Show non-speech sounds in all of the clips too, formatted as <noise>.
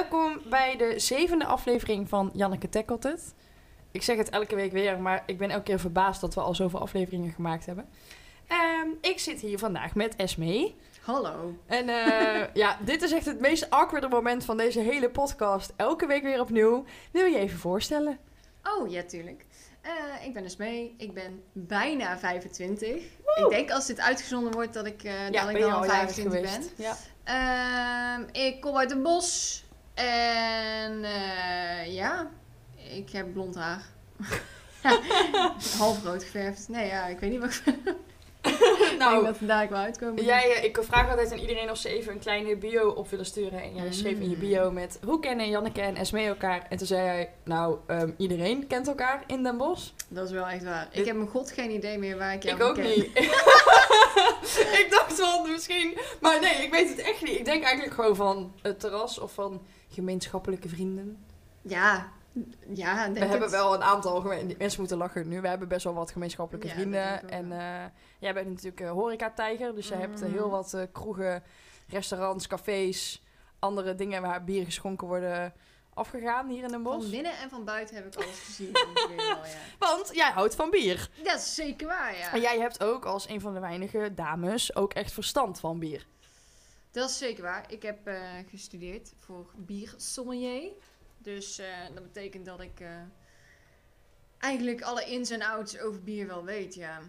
welkom bij de zevende aflevering van Janneke Tackelt Het. Ik zeg het elke week weer, maar ik ben elke keer verbaasd dat we al zoveel afleveringen gemaakt hebben. Ehm, ik zit hier vandaag met Esme. Hallo. En eh, <laughs> ja, dit is echt het meest awkwarde moment van deze hele podcast. Elke week weer opnieuw. Wil je even voorstellen? Oh, ja, tuurlijk. Eh, ik ben Esmee. Ik ben bijna 25. Ik denk als dit uitgezonden wordt dat ik, eh, dat ik dan al al jarig 25 ben. Ja. Ehm, ik kom uit een bos. En eh, ja, ik heb blond haar. <laughs> Half rood geverfd. Nee, ja, ik weet niet wat <laughs> ik ik nou, dat het daar wel uitkomen. jij, eh, ik vraag altijd aan iedereen of ze even een kleine bio op willen sturen. En jij schreef in je Mm. bio met, hoe kennen Janneke en Esme elkaar? En toen zei hij, nou, ehm, iedereen kent elkaar in Den Bosch. Dat is wel echt waar. Dit- Ik heb mijn god geen idee meer waar ik jou ik ook ken. niet. <laughs> ik dacht wel misschien, maar nee, ik weet het echt niet. Ik denk eigenlijk gewoon van het terras of van gemeenschappelijke vrienden. Ja, ja, denk We het. hebben wel een aantal, mensen moeten lachen nu, we hebben best wel wat gemeenschappelijke Ja, vrienden. En eh, jij bent natuurlijk eh, horeca-tijger, dus je hebt eh, heel wat eh, kroegen, restaurants, cafés, andere dingen waar bier geschonken worden afgegaan hier in Den Bosch. Van binnen en van buiten heb ik alles gezien. <laughs> wel, ja. Want jij houdt van bier. Dat is zeker waar, ja. En jij hebt ook als een van de weinige dames ook echt verstand van bier. Dat is zeker waar. Ik heb eh, gestudeerd voor biersommelier. Dus eh, dat betekent dat ik eh, eigenlijk alle ins en outs over bier wel weet, ja.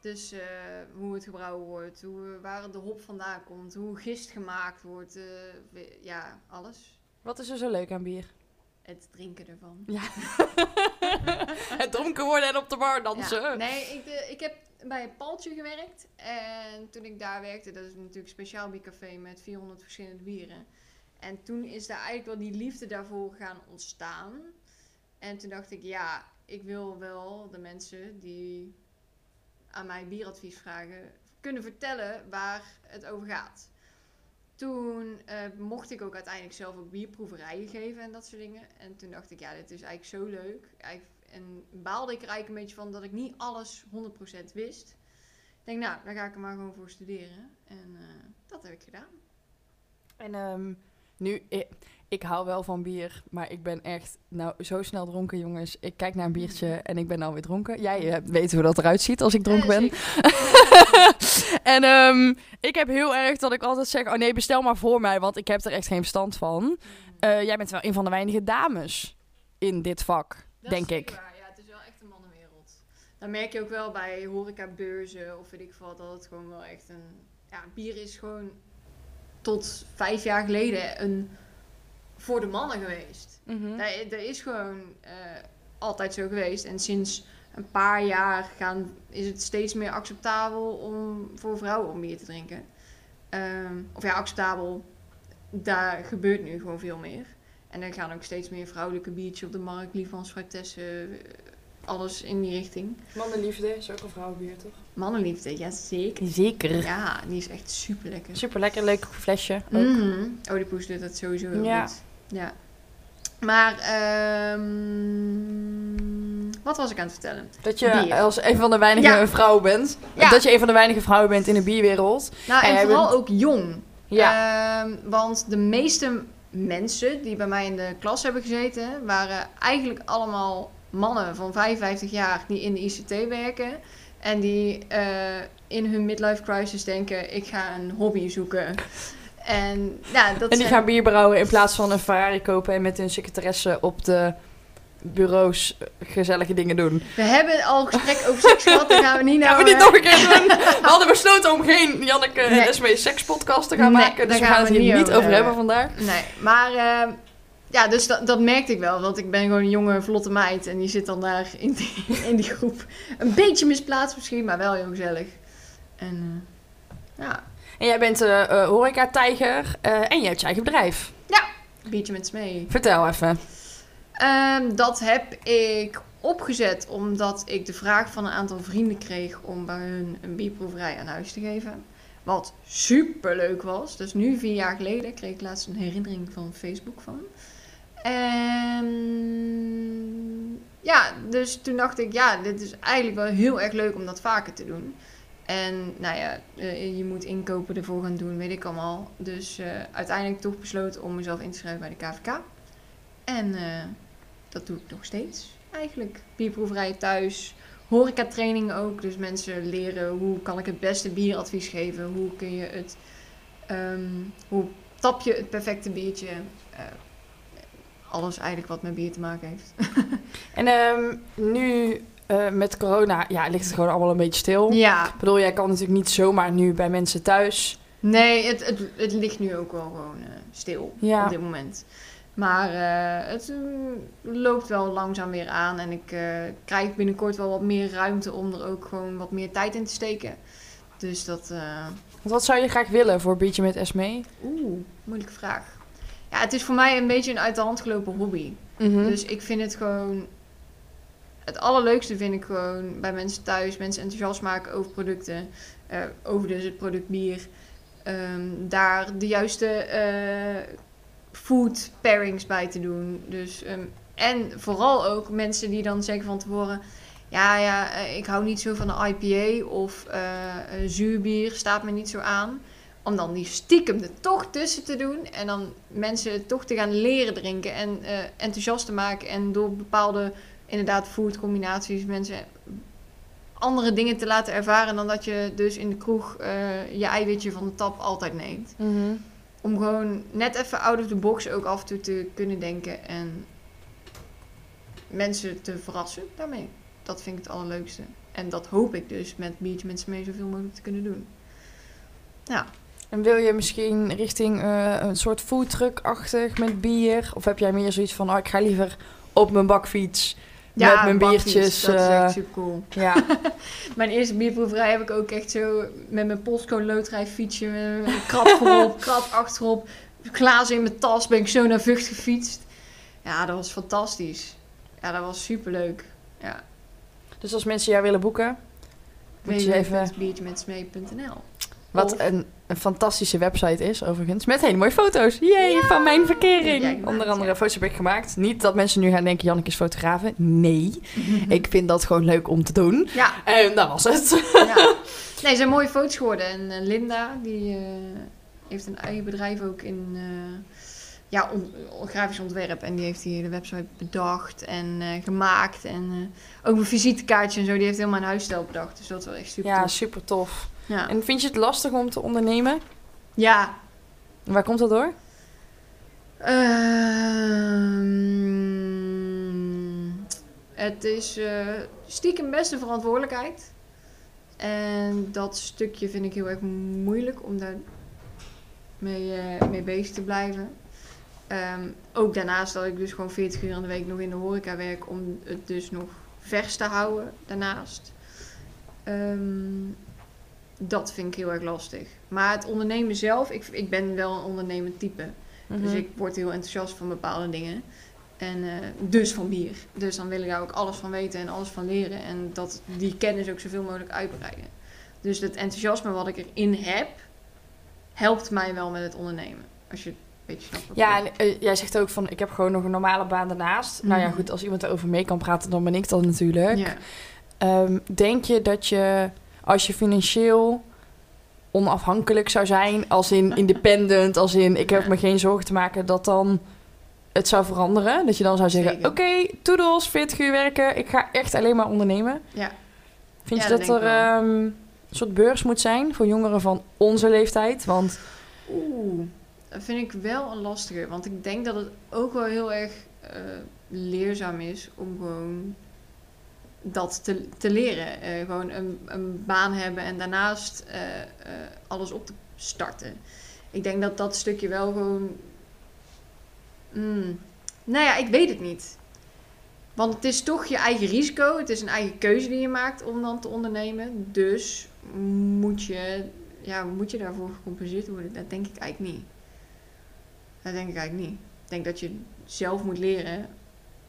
Dus hoe het gebrouwen wordt, hoe, waar de hop vandaan komt, hoe gist gemaakt wordt, ja, alles. Wat is er zo leuk aan bier? Het drinken ervan. Ja. <laughs> het dronken worden en op de bar dansen. Ja, nee, ik, bij een Paltje gewerkt. En toen ik daar werkte, dat is natuurlijk een speciaal biercafé met 400 verschillende bieren. En toen is daar eigenlijk wel die liefde daarvoor gaan ontstaan. En toen dacht ik, ja, ik wil wel de mensen die aan mij bieradvies vragen, kunnen vertellen waar het over gaat. Toen eh, mocht ik ook uiteindelijk zelf ook bierproeverijen geven en dat soort dingen. En toen dacht ik, ja, dit is eigenlijk zo leuk. Eigenlijk- En baalde ik er eigenlijk een beetje van dat ik niet alles 100% wist. Ik denk, nou, daar ga ik er maar gewoon voor studeren. En eh, dat heb ik gedaan. En ehm, nu, ik, ik hou wel van bier, maar ik ben echt nou zo snel dronken, jongens. Ik kijk naar een biertje <laughs> en ik ben alweer dronken. Jij eh, weet hoe dat eruit ziet als ik dronken ben. <laughs> en ehm, ik heb heel erg dat ik altijd zeg, oh nee, bestel maar voor mij, want ik heb er echt geen verstand van. Eh, jij bent wel een van de weinige dames in dit vak, Dat denk ik. waar. Ja, het is wel echt een mannenwereld. Dan merk je ook wel bij horecabeurzen of weet ik veel, dat het gewoon wel echt een... Ja, bier is gewoon tot vijf jaar geleden een voor de mannen geweest. Dat, dat is gewoon eh, altijd zo geweest. En sinds een paar jaar gaan, is het steeds meer acceptabel om voor vrouwen om bier te drinken. Ehm, of ja, acceptabel. Daar gebeurt nu gewoon veel meer. En er gaan ook steeds meer vrouwelijke biertjes op de markt. Livans, Fruitessen, eh, alles in die richting. Mannenliefde is ook een vrouwenbier, toch? Mannenliefde, ja zeker. Zeker. Ja, die is echt super lekker. Super lekker, leuk flesje. Ook. Mhm. Oedipus doet dat sowieso heel Ja. goed. Ja. Maar, ehm, wat was ik aan het vertellen? Dat je Bier. als een van de weinige Ja. vrouwen bent. Ja. Dat je een van de weinige vrouwen bent in de bierwereld. Nou, En vooral bent- ook jong. Ja. Ehm, want de meeste mensen die bij mij in de klas hebben gezeten, waren eigenlijk allemaal mannen van 55 jaar die in de ICT werken. En die eh, in hun midlife crisis denken, ik ga een hobby zoeken. En, ja, dat en die zijn- gaan bier brouwen in plaats van een Ferrari kopen en met hun secretaresse op de bureaus eh, gezellige dingen doen. We hebben al gesprek over seks gehad, daar gaan we niet <laughs> Gaan nou... we dit eh, nog een keer doen? <laughs> We hadden besloten om geen Janneke en Nee. Sekspodcast te gaan Nee, maken. Dus daar we gaan gaan het we hier niet over hebben vandaag. Nee, maar eh, ja, dus dat, dat merkte ik wel. Want ik ben gewoon een jonge, vlotte meid. En die zit dan daar in die, <laughs> in die groep. Een beetje misplaatst misschien, maar wel heel gezellig. En eh, ja, En jij bent horeca-tijger en je hebt je eigen bedrijf. een beetje met smee. Vertel even. Ehm, dat heb ik opgezet omdat ik de vraag van een aantal vrienden kreeg om bij hun een bierproeverij aan huis te geven. Wat super leuk was. Dus nu, vier jaar geleden, kreeg ik laatst een herinnering van Facebook van. En ja, dus toen dacht ik, ja, dit is eigenlijk wel heel erg leuk om dat vaker te doen. En nou ja, eh, je moet inkopen ervoor gaan doen, weet ik allemaal. Dus eh, uiteindelijk toch besloten om mezelf in te schrijven bij de KVK. En eh, dat doe ik nog steeds eigenlijk. Bierproeverij thuis, horecatraining ook. Dus mensen leren hoe kan ik het beste bieradvies geven. Hoe kun je het, ehm, hoe tap je het perfecte biertje. Eh, alles eigenlijk wat met bier te maken heeft. <laughs> En ehm, nu eh, met corona, ja, ligt het gewoon allemaal een beetje stil. Ja, Ik bedoel, jij kan natuurlijk niet zomaar nu bij mensen thuis. nee, het, het, het ligt nu ook wel gewoon eh, stil Ja. op dit moment. Maar eh, het eh, loopt wel langzaam weer aan. En ik eh, krijg binnenkort wel wat meer ruimte om er ook gewoon wat meer tijd in te steken. Dus dat... eh, wat zou je graag willen voor Biertje met Esmee? Oeh, moeilijke vraag. Ja, het is voor mij een beetje een uit de hand gelopen hobby. Mhm. Dus ik vind het gewoon... Het allerleukste vind ik gewoon bij mensen thuis, mensen enthousiast maken over producten. over dus het product bier. Ehm, daar de juiste food pairings bij te doen. Dus, ehm, en vooral ook mensen die dan zeggen van tevoren... Ja, ja, eh, ik hou niet zo van een IPA of eh, een zuurbier, staat me niet zo aan. Om dan die stiekem er toch tussen te doen. En dan mensen toch te gaan leren drinken en eh, enthousiast te maken. En door bepaalde, inderdaad, food combinaties mensen andere dingen te laten ervaren. Dan dat je dus in de kroeg je eiwitje van de tap altijd neemt. Mhm. Om gewoon net even out of the box ook af en toe te kunnen denken. En mensen te verrassen daarmee. Dat vind ik het allerleukste. En dat hoop ik dus met Biertje met mee zoveel mogelijk te kunnen doen. En wil je misschien richting eh, een soort foodtruck-achtig met bier? Of heb jij meer zoiets van, oh, ik ga liever op mijn bakfiets met mijn biertjes? Dat is eh, echt super cool. ja, <laughs> Mijn eerste bierproeverij heb ik ook echt zo met mijn postcode loterij fietsje. Krap voorop, <laughs> krap achterop. Glazen in mijn tas ben ik zo naar Vught gefietst. Ja, dat was fantastisch. Ja, dat was super leuk. Ja. dus als mensen jou willen boeken, moet je even... www.biertjemetsmee.nl Wat een, een fantastische website is, overigens. Met hele mooie foto's. Jee, van mijn verkering. Ja, Onder andere ja. foto's heb ik gemaakt. Niet dat mensen nu gaan denken, Janneke is fotografe. Nee, ik vind dat gewoon leuk om te doen. Ja, En dat was het. <laughs> Nee, ze zijn mooie foto's geworden. En eh, Linda, die eh, heeft een eigen bedrijf ook in eh, ja, on- grafisch ontwerp. En die heeft die hele website bedacht en gemaakt. En ook mijn visitekaartje en zo, die heeft helemaal een huisstijl bedacht. Dus dat is wel echt super Ja, tof. super tof. Ja. En vind je het lastig om te ondernemen? ja. Waar komt dat door? Ehm, het is eh, stiekem best een verantwoordelijkheid. En dat stukje vind ik heel erg moeilijk om daar mee, eh, mee bezig te blijven. Ehm, ook daarnaast dat ik dus gewoon 40 uur aan de week nog in de horeca werk om het dus nog vers te houden daarnaast. Ehm, dat vind ik heel erg lastig. Maar het ondernemen zelf, ik, ik ben wel een ondernemend type. Dus Mhm. ik word heel enthousiast van bepaalde dingen. En eh, dus van bier. Dus dan wil ik daar ook alles van weten en alles van leren. En dat die kennis ook zoveel mogelijk uitbreiden. Dus het enthousiasme wat ik erin heb, helpt mij wel met het ondernemen. Als je Ja, en, eh, jij zegt ook van, ik heb gewoon nog een normale baan daarnaast. Nou ja, Mhm. goed, als iemand erover mee kan praten, dan ben ik dat natuurlijk. Ehm, denk je dat je, als je financieel onafhankelijk zou zijn, als in independent, als in ik heb me geen zorgen te maken, dat dan het zou veranderen? Dat je dan zou zeggen, oké, toedels, 40 uur werken, ik ga echt alleen maar ondernemen. Ja. Vind Ja, je dat er ehm, een soort beurs moet zijn voor jongeren van onze leeftijd? Want Oeh, dat vind ik wel een lastige. Want ik denk dat het ook wel heel erg eh, leerzaam is om gewoon dat te, te leren. Eh, gewoon een, een baan hebben en daarnaast eh, eh, alles op te starten. Ik denk dat dat stukje wel gewoon. Mm, nou ja, ik weet het niet. Want het is toch je eigen risico. Het is een eigen keuze die je maakt om dan te ondernemen. Dus moet je, ja, moet je daarvoor gecompenseerd worden? Dat denk ik eigenlijk niet. Dat denk ik eigenlijk niet. Ik denk dat je zelf moet leren.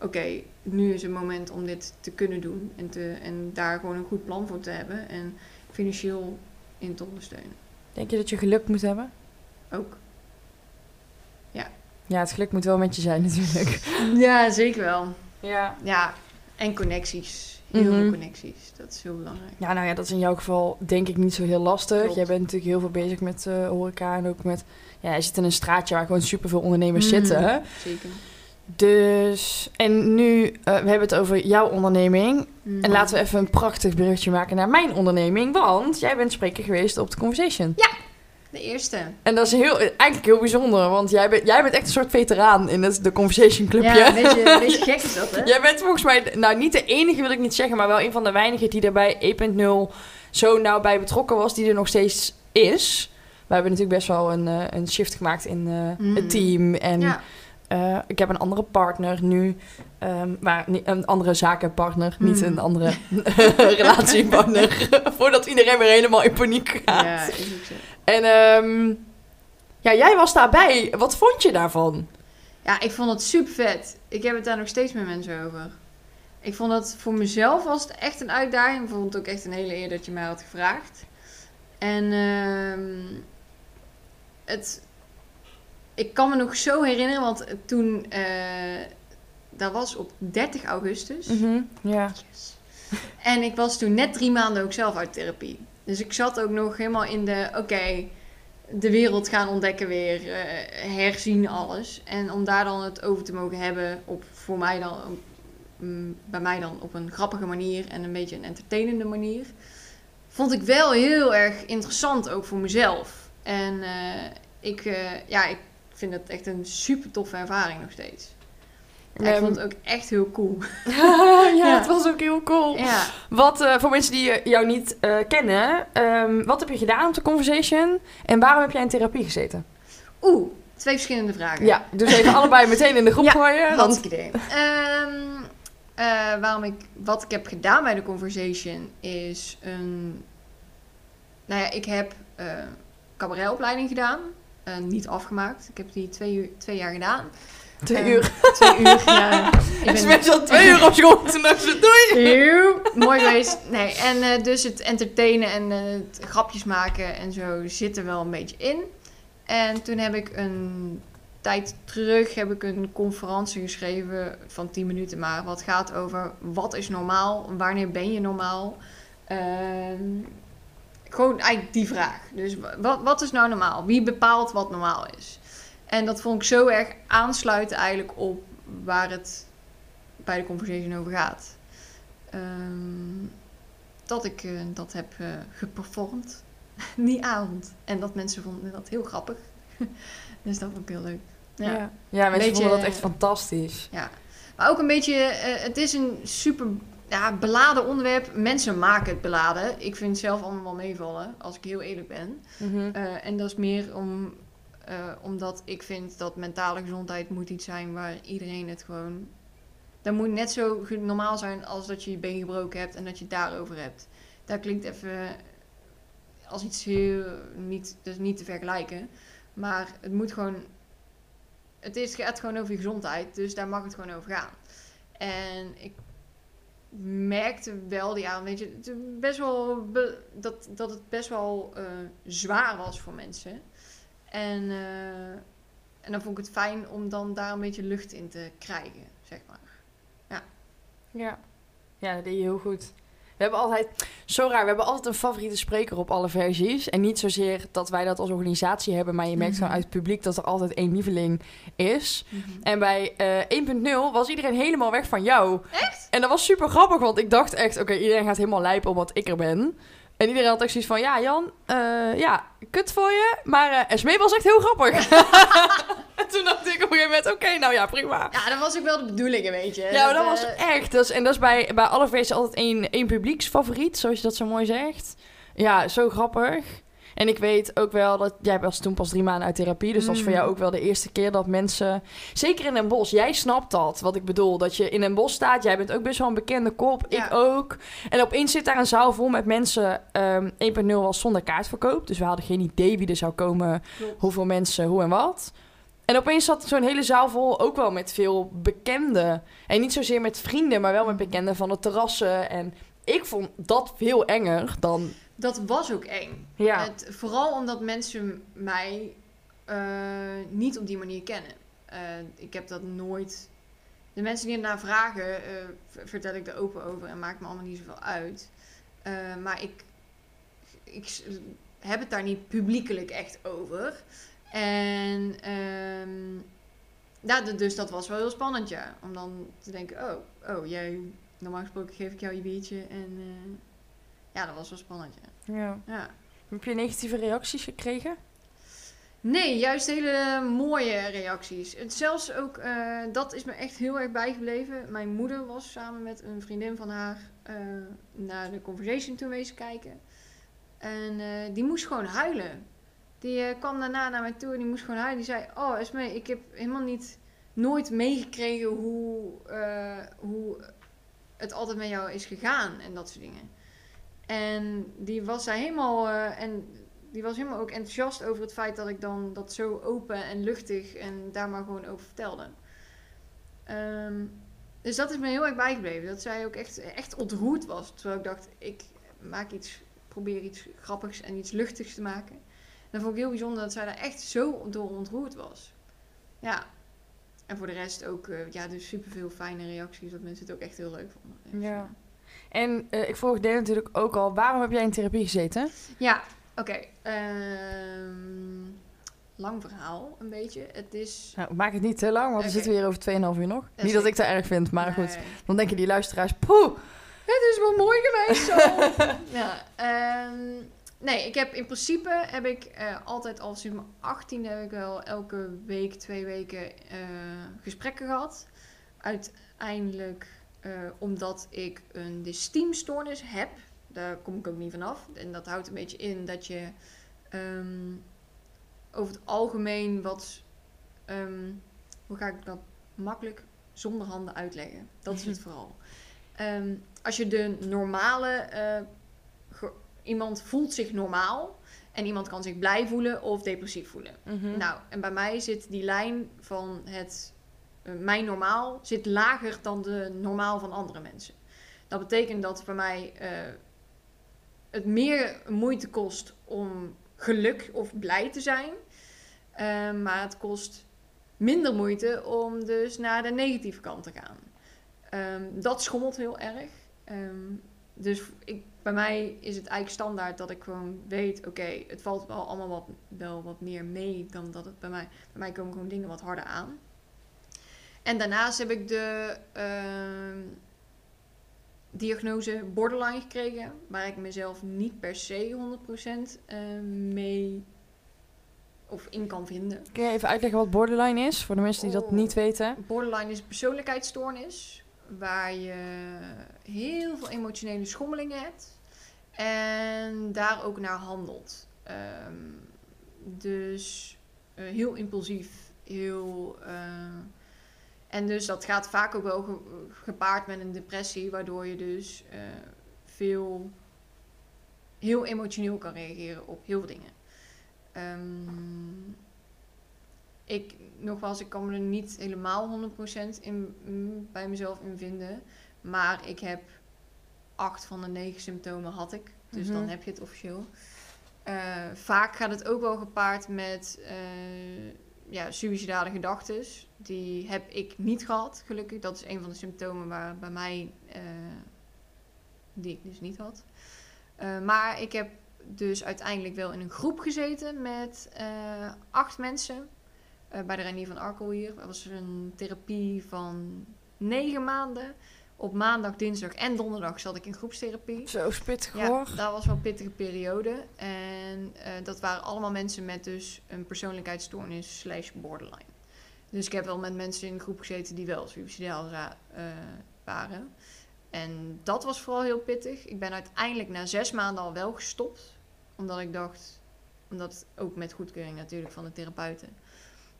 Oké, nu is het moment om dit te kunnen doen. En, te, en daar gewoon een goed plan voor te hebben. En financieel in te ondersteunen. denk je dat je geluk moet hebben? Ook. Ja, het geluk moet wel met je zijn <laughs> natuurlijk. Ja, zeker wel. Ja. Ja, En connecties. Heel Mhm. veel connecties. Dat is heel belangrijk. Ja, nou ja, dat is in jouw geval denk ik niet zo heel lastig. Klopt. Jij bent natuurlijk heel veel bezig met eh, horeca en ook met... Ja, je zit in een straatje waar gewoon superveel ondernemers Mhm. zitten. Zeker. Dus, en nu, eh, we hebben het over jouw onderneming. Mhm. En laten we even een prachtig bruggetje maken naar mijn onderneming. Want jij bent spreker geweest op de Conversation. De eerste. En dat is heel, eigenlijk heel bijzonder, want jij bent, jij bent echt een soort veteraan in het, de Conversation Clubje. Ja, een beetje, een beetje <laughs> gek is dat, hè? Jij bent volgens mij, nou niet de enige wil ik niet zeggen, maar wel een van de weinigen die er bij 1.0 zo nauw bij betrokken was, die er nog steeds is. We hebben natuurlijk best wel een, eh, een shift gemaakt in eh, het team. En Ja. Eh, ik heb een andere partner nu, ehm, maar ni- een andere zakenpartner, niet Mhm. een andere <laughs> <laughs> relatiepartner. <laughs> Voordat iedereen weer helemaal in paniek gaat. Ja, is ook zo. En ehm, ja, jij was daarbij. Wat vond je daarvan? Ja, ik vond het super vet. Ik heb het daar nog steeds met mensen over. Ik vond dat voor mezelf was het echt een uitdaging. Ik vond het ook echt een hele eer dat je mij had gevraagd. En ehm, het, ik kan me nog zo herinneren, want toen, eh, dat was op 30 augustus. Ja. Yes. En ik was toen net drie maanden ook zelf uit therapie. Dus ik zat ook nog helemaal in de, oké, de wereld gaan ontdekken weer, eh, herzien alles. En om daar dan het over te mogen hebben, op, voor mij dan, mm, bij mij dan op een grappige manier en een beetje een entertainende manier. Vond ik wel heel erg interessant, ook voor mezelf. En eh, ik, ja, ik vind het echt een super toffe ervaring nog steeds. Ja, ik vond het ook echt heel cool. <laughs> <laughs> ja, Ja. het was ook heel cool. Ja. Wat, eh, voor mensen die jou niet eh, kennen, ehm, wat heb je gedaan op de Conversation? En waarom heb jij in therapie gezeten? Oeh, twee verschillende vragen. Ja, dus even <laughs> allebei meteen in de groep Ja, gooien. Want, idee. Ehm, eh, waarom ik, wat ik heb gedaan bij de Conversation is een... Nou ja, ik heb cabaretopleiding gedaan. Eh, niet afgemaakt. Ik heb die twee, uur, twee jaar gedaan. twee Eh, uur. Twee uur, ja. <laughs> Ik ben- al twee uur op school. Toen dacht ze, doei. Eeuw, mooi geweest. Nee, en eh, dus het entertainen en eh, het grapjes maken en zo zit er wel een beetje in. En toen heb ik een tijd terug heb ik een conferentie geschreven van 10 minuten maar. Wat gaat over wat is normaal? Wanneer ben je normaal? Gewoon eigenlijk die vraag. Dus wat, wat is nou normaal? Wie bepaalt wat normaal is? En dat vond ik zo erg aansluiten eigenlijk op waar het bij de conversation over gaat. Ehm, dat ik eh, dat heb eh geperformd <laughs> die avond. En dat mensen vonden dat heel grappig. <laughs> dus dat vond ik heel leuk. Ja. Ja, ja mensen Beetje- vonden dat echt fantastisch. Maar ook een beetje, eh, het is een super ja, beladen onderwerp. Mensen maken het beladen. Ik vind het zelf allemaal wel meevallen, als ik heel eerlijk ben. Mhm. Eh, en dat is meer om, eh, omdat ik vind dat mentale gezondheid moet iets zijn waar iedereen het gewoon... Dat moet net zo normaal zijn als dat je je been gebroken hebt en dat je het daarover hebt. Dat klinkt even als iets heel niet, dus niet te vergelijken. Maar het moet gewoon... Het is, gaat gewoon over je gezondheid, dus daar mag het gewoon over gaan. En ik merkte wel die weet je, het best wel dat, dat het best wel eh, zwaar was voor mensen. En, eh, en dan vond ik het fijn om dan daar een beetje lucht in te krijgen, zeg maar. Ja. ja, dat deed je heel goed. We hebben altijd, zo raar, we hebben altijd een favoriete spreker op alle versies. En niet zozeer dat wij dat als organisatie hebben, maar je merkt Mhm. gewoon uit het publiek dat er altijd één lieveling is. En bij eh 1.0 was iedereen helemaal weg van jou. Echt? En dat was super grappig, want ik dacht echt, oké, iedereen gaat helemaal lijpen omdat ik er ben. En iedereen had echt zoiets van, ja Jan, eh, ja, kut voor je, maar Esmee was echt heel grappig. <laughs> en toen dacht ik op een gegeven moment, oké, nou ja, prima. Ja, dat was ook wel de bedoeling, weet je. Ja, dat was eh, echt. Dat is, en dat is bij, bij alle feesten altijd één, één publieksfavoriet, zoals je dat zo mooi zegt. Ja, zo grappig. En ik weet ook wel dat jij was toen pas drie maanden uit therapie. Dus dat was voor Mm. jou ook wel de eerste keer dat mensen. Zeker in een bos, jij snapt dat. Wat ik bedoel. Dat je in een bos staat. Jij bent ook best wel een bekende kop. Ja. Ik ook. En opeens zit daar een zaal vol met mensen. Ehm 1.0 was zonder kaartverkoop. Dus we hadden geen idee wie er zou komen. klopt. Hoeveel mensen, hoe en wat. En opeens zat zo'n hele zaal vol ook wel met veel bekenden. En niet zozeer met vrienden, maar wel met bekenden van de terrassen. En ik vond dat veel enger dan. Dat was ook eng. Ja. Het, vooral omdat mensen mij eh, niet op die manier kennen. Eh, ik heb dat nooit. de mensen die ernaar vragen, eh, vertel ik er open over en maakt me allemaal niet zoveel uit. Maar ik, ik heb het daar niet publiekelijk echt over. En ehm, ja, dus dat was wel heel spannend, ja. Om dan te denken, oh, oh jij, normaal gesproken geef ik jou je biertje. En ja, dat was wel spannend, ja. Ja. ja. Heb je negatieve reacties gekregen? Nee, juist hele mooie reacties. Het, zelfs ook, eh, dat is me echt heel erg bijgebleven. Mijn moeder was samen met een vriendin van haar eh, naar de Conversation toen wezen kijken. En eh, die moest gewoon huilen. Die kwam daarna naar mij toe en die moest gewoon huilen. Die zei, oh Esme, ik heb helemaal niet, nooit meegekregen hoe, hoe het altijd met jou is gegaan en dat soort dingen. En die was daar helemaal, eh, en die was helemaal ook enthousiast over het feit dat ik dan dat zo open en luchtig en daar maar gewoon over vertelde. Ehm, dus dat is me heel erg bijgebleven. Dat zij ook echt, echt ontroerd was. Terwijl ik dacht, ik maak iets, probeer iets grappigs en iets luchtigs te maken. En dat vond ik heel bijzonder dat zij daar echt zo door ontroerd was. Ja. En voor de rest ook, eh, ja, dus superveel fijne reacties. Dat mensen het ook echt heel leuk vonden. Dus, Ja. En eh, ik vroeg Dave natuurlijk ook al, waarom heb jij in therapie gezeten? Ja, oké. Ehm, lang verhaal, een beetje. Het is... Nou, maak het niet te lang, want we zitten weer over 2,5 uur nog. niet dat ik dat erg vind, maar goed. Dan denken die luisteraars, poeh! Het is wel mooi geweest zo. <laughs> ja, ehm, nee, ik heb in principe heb ik eh, altijd al sinds mijn 18 heb ik wel elke week, twee weken eh, gesprekken gehad. Uiteindelijk eh, omdat ik een dysteemstoornis heb. Daar kom ik ook niet vanaf. En dat houdt een beetje in dat je ehm, over het algemeen wat... ehm, hoe ga ik dat makkelijk zonder handen uitleggen? Dat is het <laughs> vooral. Ehm, als je de normale... eh, iemand voelt zich normaal... En iemand kan zich blij voelen of depressief voelen. Mhm. Nou, en bij mij zit die lijn van het mijn normaal zit lager dan de normaal van andere mensen. Dat betekent dat bij mij eh, het meer moeite kost om geluk of blij te zijn. Eh, maar het kost minder moeite om dus naar de negatieve kant te gaan. Ehm, dat schommelt heel erg. Ehm, dus ik, bij mij is het eigenlijk standaard dat ik gewoon weet, oké, het valt wel allemaal wel wat meer mee dan dat het bij mij... Bij mij komen gewoon dingen wat harder aan. En daarnaast heb ik de ehm, diagnose borderline gekregen, waar ik mezelf niet per se 100% eh, mee of in kan vinden. Kun je even uitleggen wat borderline is, voor de mensen die dat Oh. niet weten? Borderline is een persoonlijkheidsstoornis waar je heel veel emotionele schommelingen hebt en daar ook naar handelt. Ehm, dus eh, heel impulsief, heel. eh, en dus dat gaat vaak ook wel ge- gepaard met een depressie, waardoor je dus eh, veel. heel emotioneel kan reageren op heel veel dingen. Ehm, ik, nogmaals, ik kan me er niet helemaal 100% in, mm, bij mezelf in vinden. Maar ik heb acht van de negen symptomen had ik. Dus Mhm. dan heb je het officieel. Eh, vaak gaat het ook wel gepaard met eh, ja, suïcidale gedachten. Die heb ik niet gehad, gelukkig. Dat is een van de symptomen waar bij mij eh, die ik dus niet had. Eh, maar ik heb dus uiteindelijk wel in een groep gezeten met eh, acht mensen. bij de Renier van Arkel hier. Dat was een therapie van negen maanden. Op maandag, dinsdag en donderdag zat ik in groepstherapie. Zo spittig Ja, hoor. dat was wel een pittige periode. En eh, dat waren allemaal mensen met dus een persoonlijkheidsstoornis slash borderline. Dus ik heb wel met mensen in een groep gezeten die wel suicidaal za- eh, waren. En dat was vooral heel pittig. Ik ben uiteindelijk na zes maanden al wel gestopt. Omdat ik dacht, omdat ook met goedkeuring natuurlijk van de therapeuten,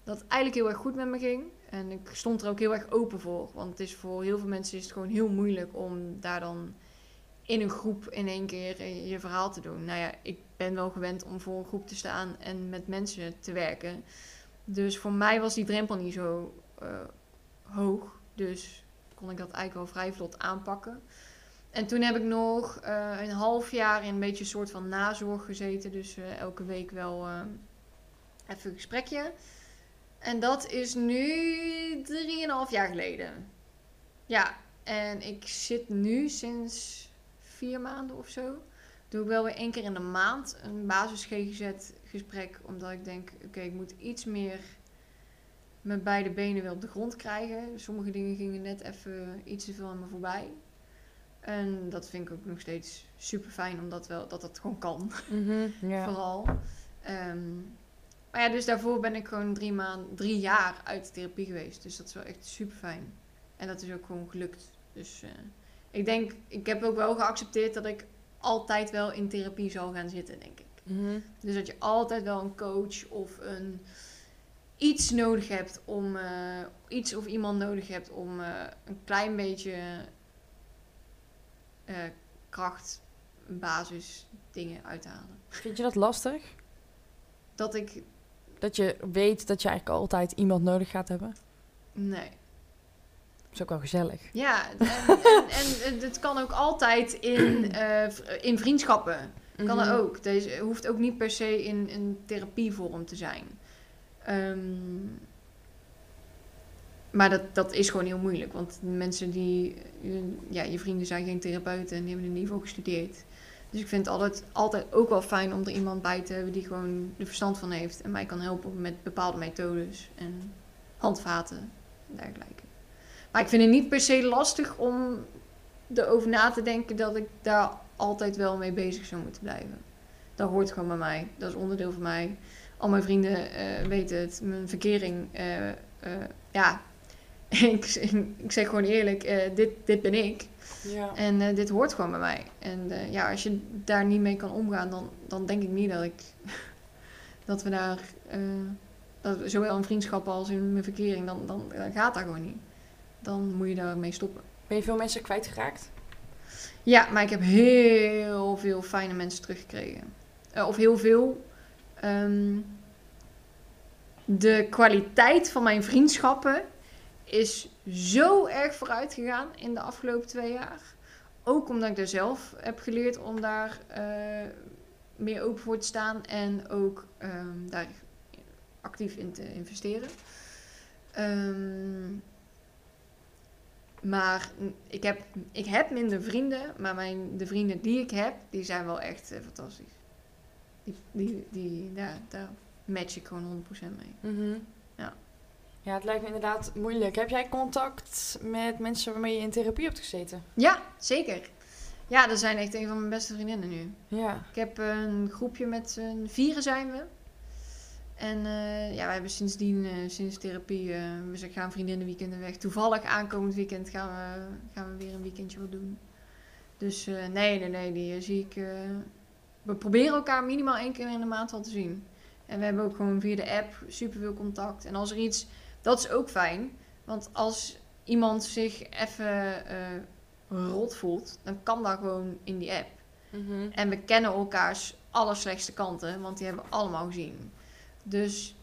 dat het eigenlijk heel erg goed met me ging. En ik stond er ook heel erg open voor. Want het is voor heel veel mensen is het gewoon heel moeilijk om daar dan in een groep in één keer eh, je verhaal te doen. Nou ja, ik ben wel gewend om voor een groep te staan en met mensen te werken. Dus voor mij was die drempel niet zo eh, hoog. Dus kon ik dat eigenlijk wel vrij vlot aanpakken. En toen heb ik nog eh, een half jaar in een beetje een soort van nazorg gezeten. Dus elke week wel even een gesprekje. En dat is nu 3,5 jaar geleden. Ja, en ik zit nu sinds vier maanden of zo. Doe ik wel weer één keer in de maand een basis GGZ gesprek. Omdat ik denk, oké, ik moet iets meer mijn beide benen weer op de grond krijgen. Sommige dingen gingen net even iets te veel aan me voorbij. En dat vind ik ook nog steeds super fijn, omdat wel, dat dat gewoon kan. ja. <laughs> Vooral. Ehm, maar ja, dus daarvoor ben ik gewoon drie, maanden, drie jaar uit de therapie geweest. Dus dat is wel echt super fijn. En dat is ook gewoon gelukt. Dus eh, ik denk, ik heb ook wel geaccepteerd dat ik altijd wel in therapie zal gaan zitten, denk ik. Mhm. Dus dat je altijd wel een coach of een iets nodig hebt om eh, iets of iemand nodig hebt om eh, een klein beetje kracht, basis dingen uit te halen. Vind je dat lastig? Dat ik Dat je weet dat je eigenlijk altijd iemand nodig gaat hebben? nee. Dat is ook wel gezellig. Ja, en, en, en het kan ook altijd in, eh, in vriendschappen. Kan Mhm. er ook. Deze hoeft ook niet per se in een therapievorm te zijn. Ehm, maar dat, dat is gewoon heel moeilijk. Want mensen die... Ja, je vrienden zijn geen therapeuten en die hebben er niet voor gestudeerd. Dus ik vind het altijd, altijd ook wel fijn om er iemand bij te hebben die gewoon er verstand van heeft. En mij kan helpen met bepaalde methodes en handvaten en dergelijke. Maar ik vind het niet per se lastig om erover na te denken dat ik daar altijd wel mee bezig zou moeten blijven. Dat hoort gewoon bij mij. Dat is onderdeel van mij. Al mijn vrienden eh, weten het. Mijn verkering. eh, eh, ja, <laughs> ik, ik zeg gewoon eerlijk, dit, dit ben ik. Ja. En eh, dit hoort gewoon bij mij. En eh, ja, als je daar niet mee kan omgaan, dan, dan denk ik niet dat ik <laughs> dat we daar eh, dat zowel in vriendschappen als in mijn verkering, dan, dan, dan gaat dat gewoon niet. Dan moet je daarmee stoppen. Ben je veel mensen kwijtgeraakt? Ja, maar ik heb heel veel fijne mensen teruggekregen. Of heel veel. Ehm, de kwaliteit van mijn vriendschappen is zo erg vooruit gegaan in de afgelopen twee jaar. Ook omdat ik er zelf heb geleerd om daar eh, meer open voor te staan en ook ehm, daar actief in te investeren. Ehm, maar ik heb, ik heb minder vrienden, maar mijn, de vrienden die ik heb, die zijn wel echt eh, fantastisch. Die, die, die, daar, daar match ik gewoon 100% mee. Mhm. Ja, het lijkt me inderdaad moeilijk. Heb jij contact met mensen waarmee je in therapie hebt gezeten? Ja, zeker. Ja, dat zijn echt een van mijn beste vriendinnen nu. Ja. Ik heb een groepje met z'n vieren zijn we. En eh, ja, we hebben sindsdien, eh, sinds therapie, eh, we gaan vriendinnenweekenden weg. Toevallig aankomend weekend gaan we, gaan we weer een weekendje wat doen. Dus nee, nee, nee, die zie ik... we proberen elkaar minimaal één keer in de maand wel te zien. En we hebben ook gewoon via de app super veel contact. En als er iets... Dat is ook fijn. Want als iemand zich even eh, rot voelt, dan kan dat gewoon in die app. Mhm. En we kennen elkaars allerslechtste kanten, want die hebben we allemaal gezien. Dus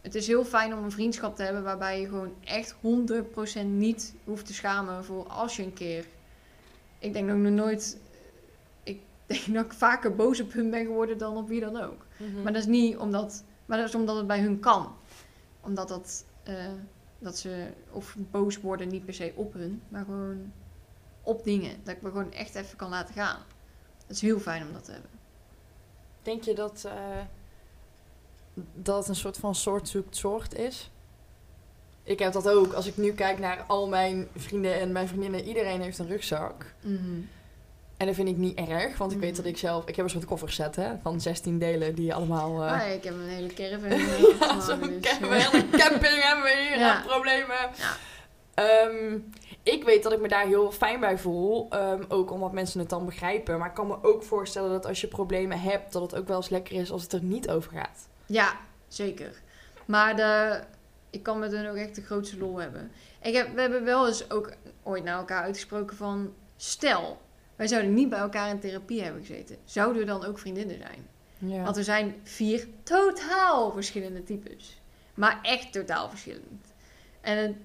het is heel fijn om een vriendschap te hebben waarbij je gewoon echt 100% niet hoeft te schamen voor als je een keer. Ik denk dat ik nog nooit. Ik denk dat ik vaker boos op hun ben geworden dan op wie dan ook. Mhm. Maar dat is niet omdat. Maar dat is omdat het bij hun kan. Omdat dat. Eh, dat ze of boos worden niet per se op hun, maar gewoon op dingen. Dat ik me gewoon echt even kan laten gaan. Dat is heel fijn om dat te hebben. Denk je dat, eh, dat een soort van soort zoekt soort is? Ik heb dat ook. Als ik nu kijk naar al mijn vrienden en mijn vriendinnen, iedereen heeft een rugzak. En dat vind ik niet erg, want ik weet dat ik zelf... Ik heb een soort kofferset hè, van 16 delen die allemaal... eh, ja, ik heb een hele caravan. <laughs> eh, ja, zo'n dus, eh, hele camping hebben we hier Ja. aan problemen. Ja. Ehm, ik weet dat ik me daar heel fijn bij voel. ehm, ook omdat mensen het dan begrijpen. Maar ik kan me ook voorstellen dat als je problemen hebt... dat het ook wel eens lekker is als het er niet over gaat. Ja, zeker. Maar de, ik kan met hun ook echt de grootste lol hebben. Ik heb, we hebben wel eens ook ooit naar elkaar uitgesproken van... Stel, wij zouden niet bij elkaar in therapie hebben gezeten. Zouden we dan ook vriendinnen zijn? Ja. Want er zijn vier totaal verschillende types. Maar echt totaal verschillend. En het-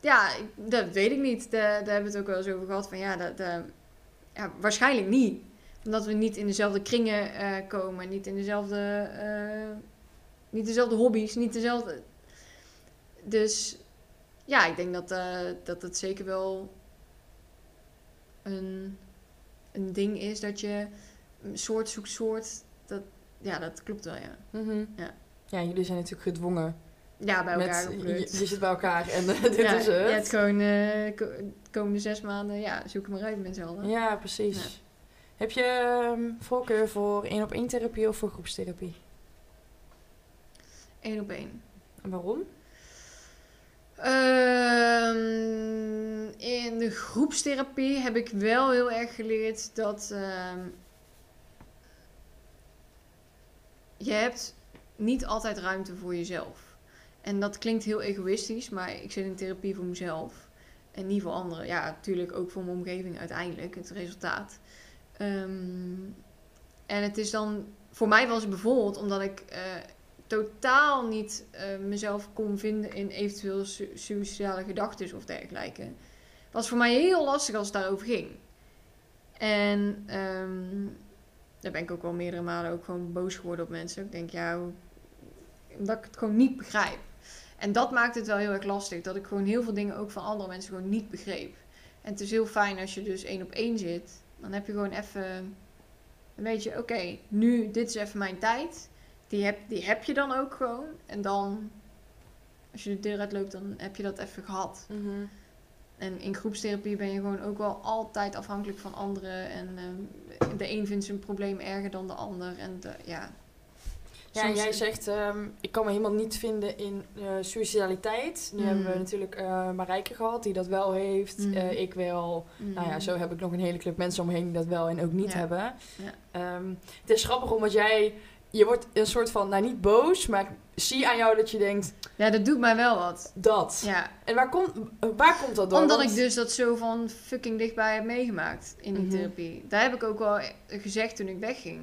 ja, dat weet ik niet. Daar, daar hebben we het ook wel eens over gehad. Van ja, dat, dat- ja waarschijnlijk niet. Omdat we niet in dezelfde kringen eh, komen. Niet in dezelfde... eh, niet dezelfde hobby's. Niet dezelfde... Dus ja, ik denk dat, eh, dat het zeker wel een, een ding is dat je soort zoekt soort. Dat, ja, dat klopt wel, ja. Mhm. Ja. Ja, jullie zijn natuurlijk gedwongen. Ja, bij elkaar met, je, zit bij elkaar en eh, <laughs> dit ja, is het. Je hebt gewoon eh, ko- de komende zes maanden, ja, zoek het maar uit met z'n allen. Ja, precies. Heb je ehm, voorkeur voor één op één therapie of voor groepstherapie? Eén op één. En waarom? Ehm, in de groepstherapie heb ik wel heel erg geleerd dat ehm, je hebt niet altijd ruimte voor jezelf. En dat klinkt heel egoïstisch, maar ik zit in therapie voor mezelf. En niet voor anderen. Ja, natuurlijk ook voor mijn omgeving uiteindelijk, het resultaat. Ehm, en het is dan... Voor mij was het bijvoorbeeld omdat ik eh, totaal niet eh, mezelf kon vinden in eventueel su gedachten of dergelijke. was voor mij heel lastig als het daarover ging. En ehm, daar ben ik ook wel meerdere malen ook gewoon boos geworden op mensen. Ik denk, ja, omdat ik het gewoon niet begrijp. En dat maakt het wel heel erg lastig. Dat ik gewoon heel veel dingen ook van andere mensen gewoon niet begreep. En het is heel fijn als je dus één op één zit. Dan heb je gewoon even... Dan weet je, oké, nu, dit is even mijn tijd. Die heb, die heb je dan ook gewoon. En dan, als je de deur uitloopt, dan heb je dat even gehad. En in groepstherapie ben je gewoon ook wel altijd afhankelijk van anderen. En ehm, de een vindt zijn probleem erger dan de ander. En de, ja, jij zegt, ehm, ik kan me helemaal niet vinden in eh suicidaliteit. Nu Mm. hebben we natuurlijk eh Marijke gehad, die dat wel heeft. Mhm. Eh, ik wel. Nou ja, mm, zo heb ik nog een hele club mensen om me heen die dat wel en ook niet Ja. hebben. Ja. Ehm, het is grappig omdat jij, je wordt een soort van, nou niet boos, maar ik zie aan jou dat je denkt, Ja, dat doet mij wel wat. dat. Ja, En waar, komt waar komt dat door? Omdat Want- ik dus dat zo van fucking dichtbij heb meegemaakt in die Mhm. therapie. Daar heb ik ook wel gezegd toen ik wegging.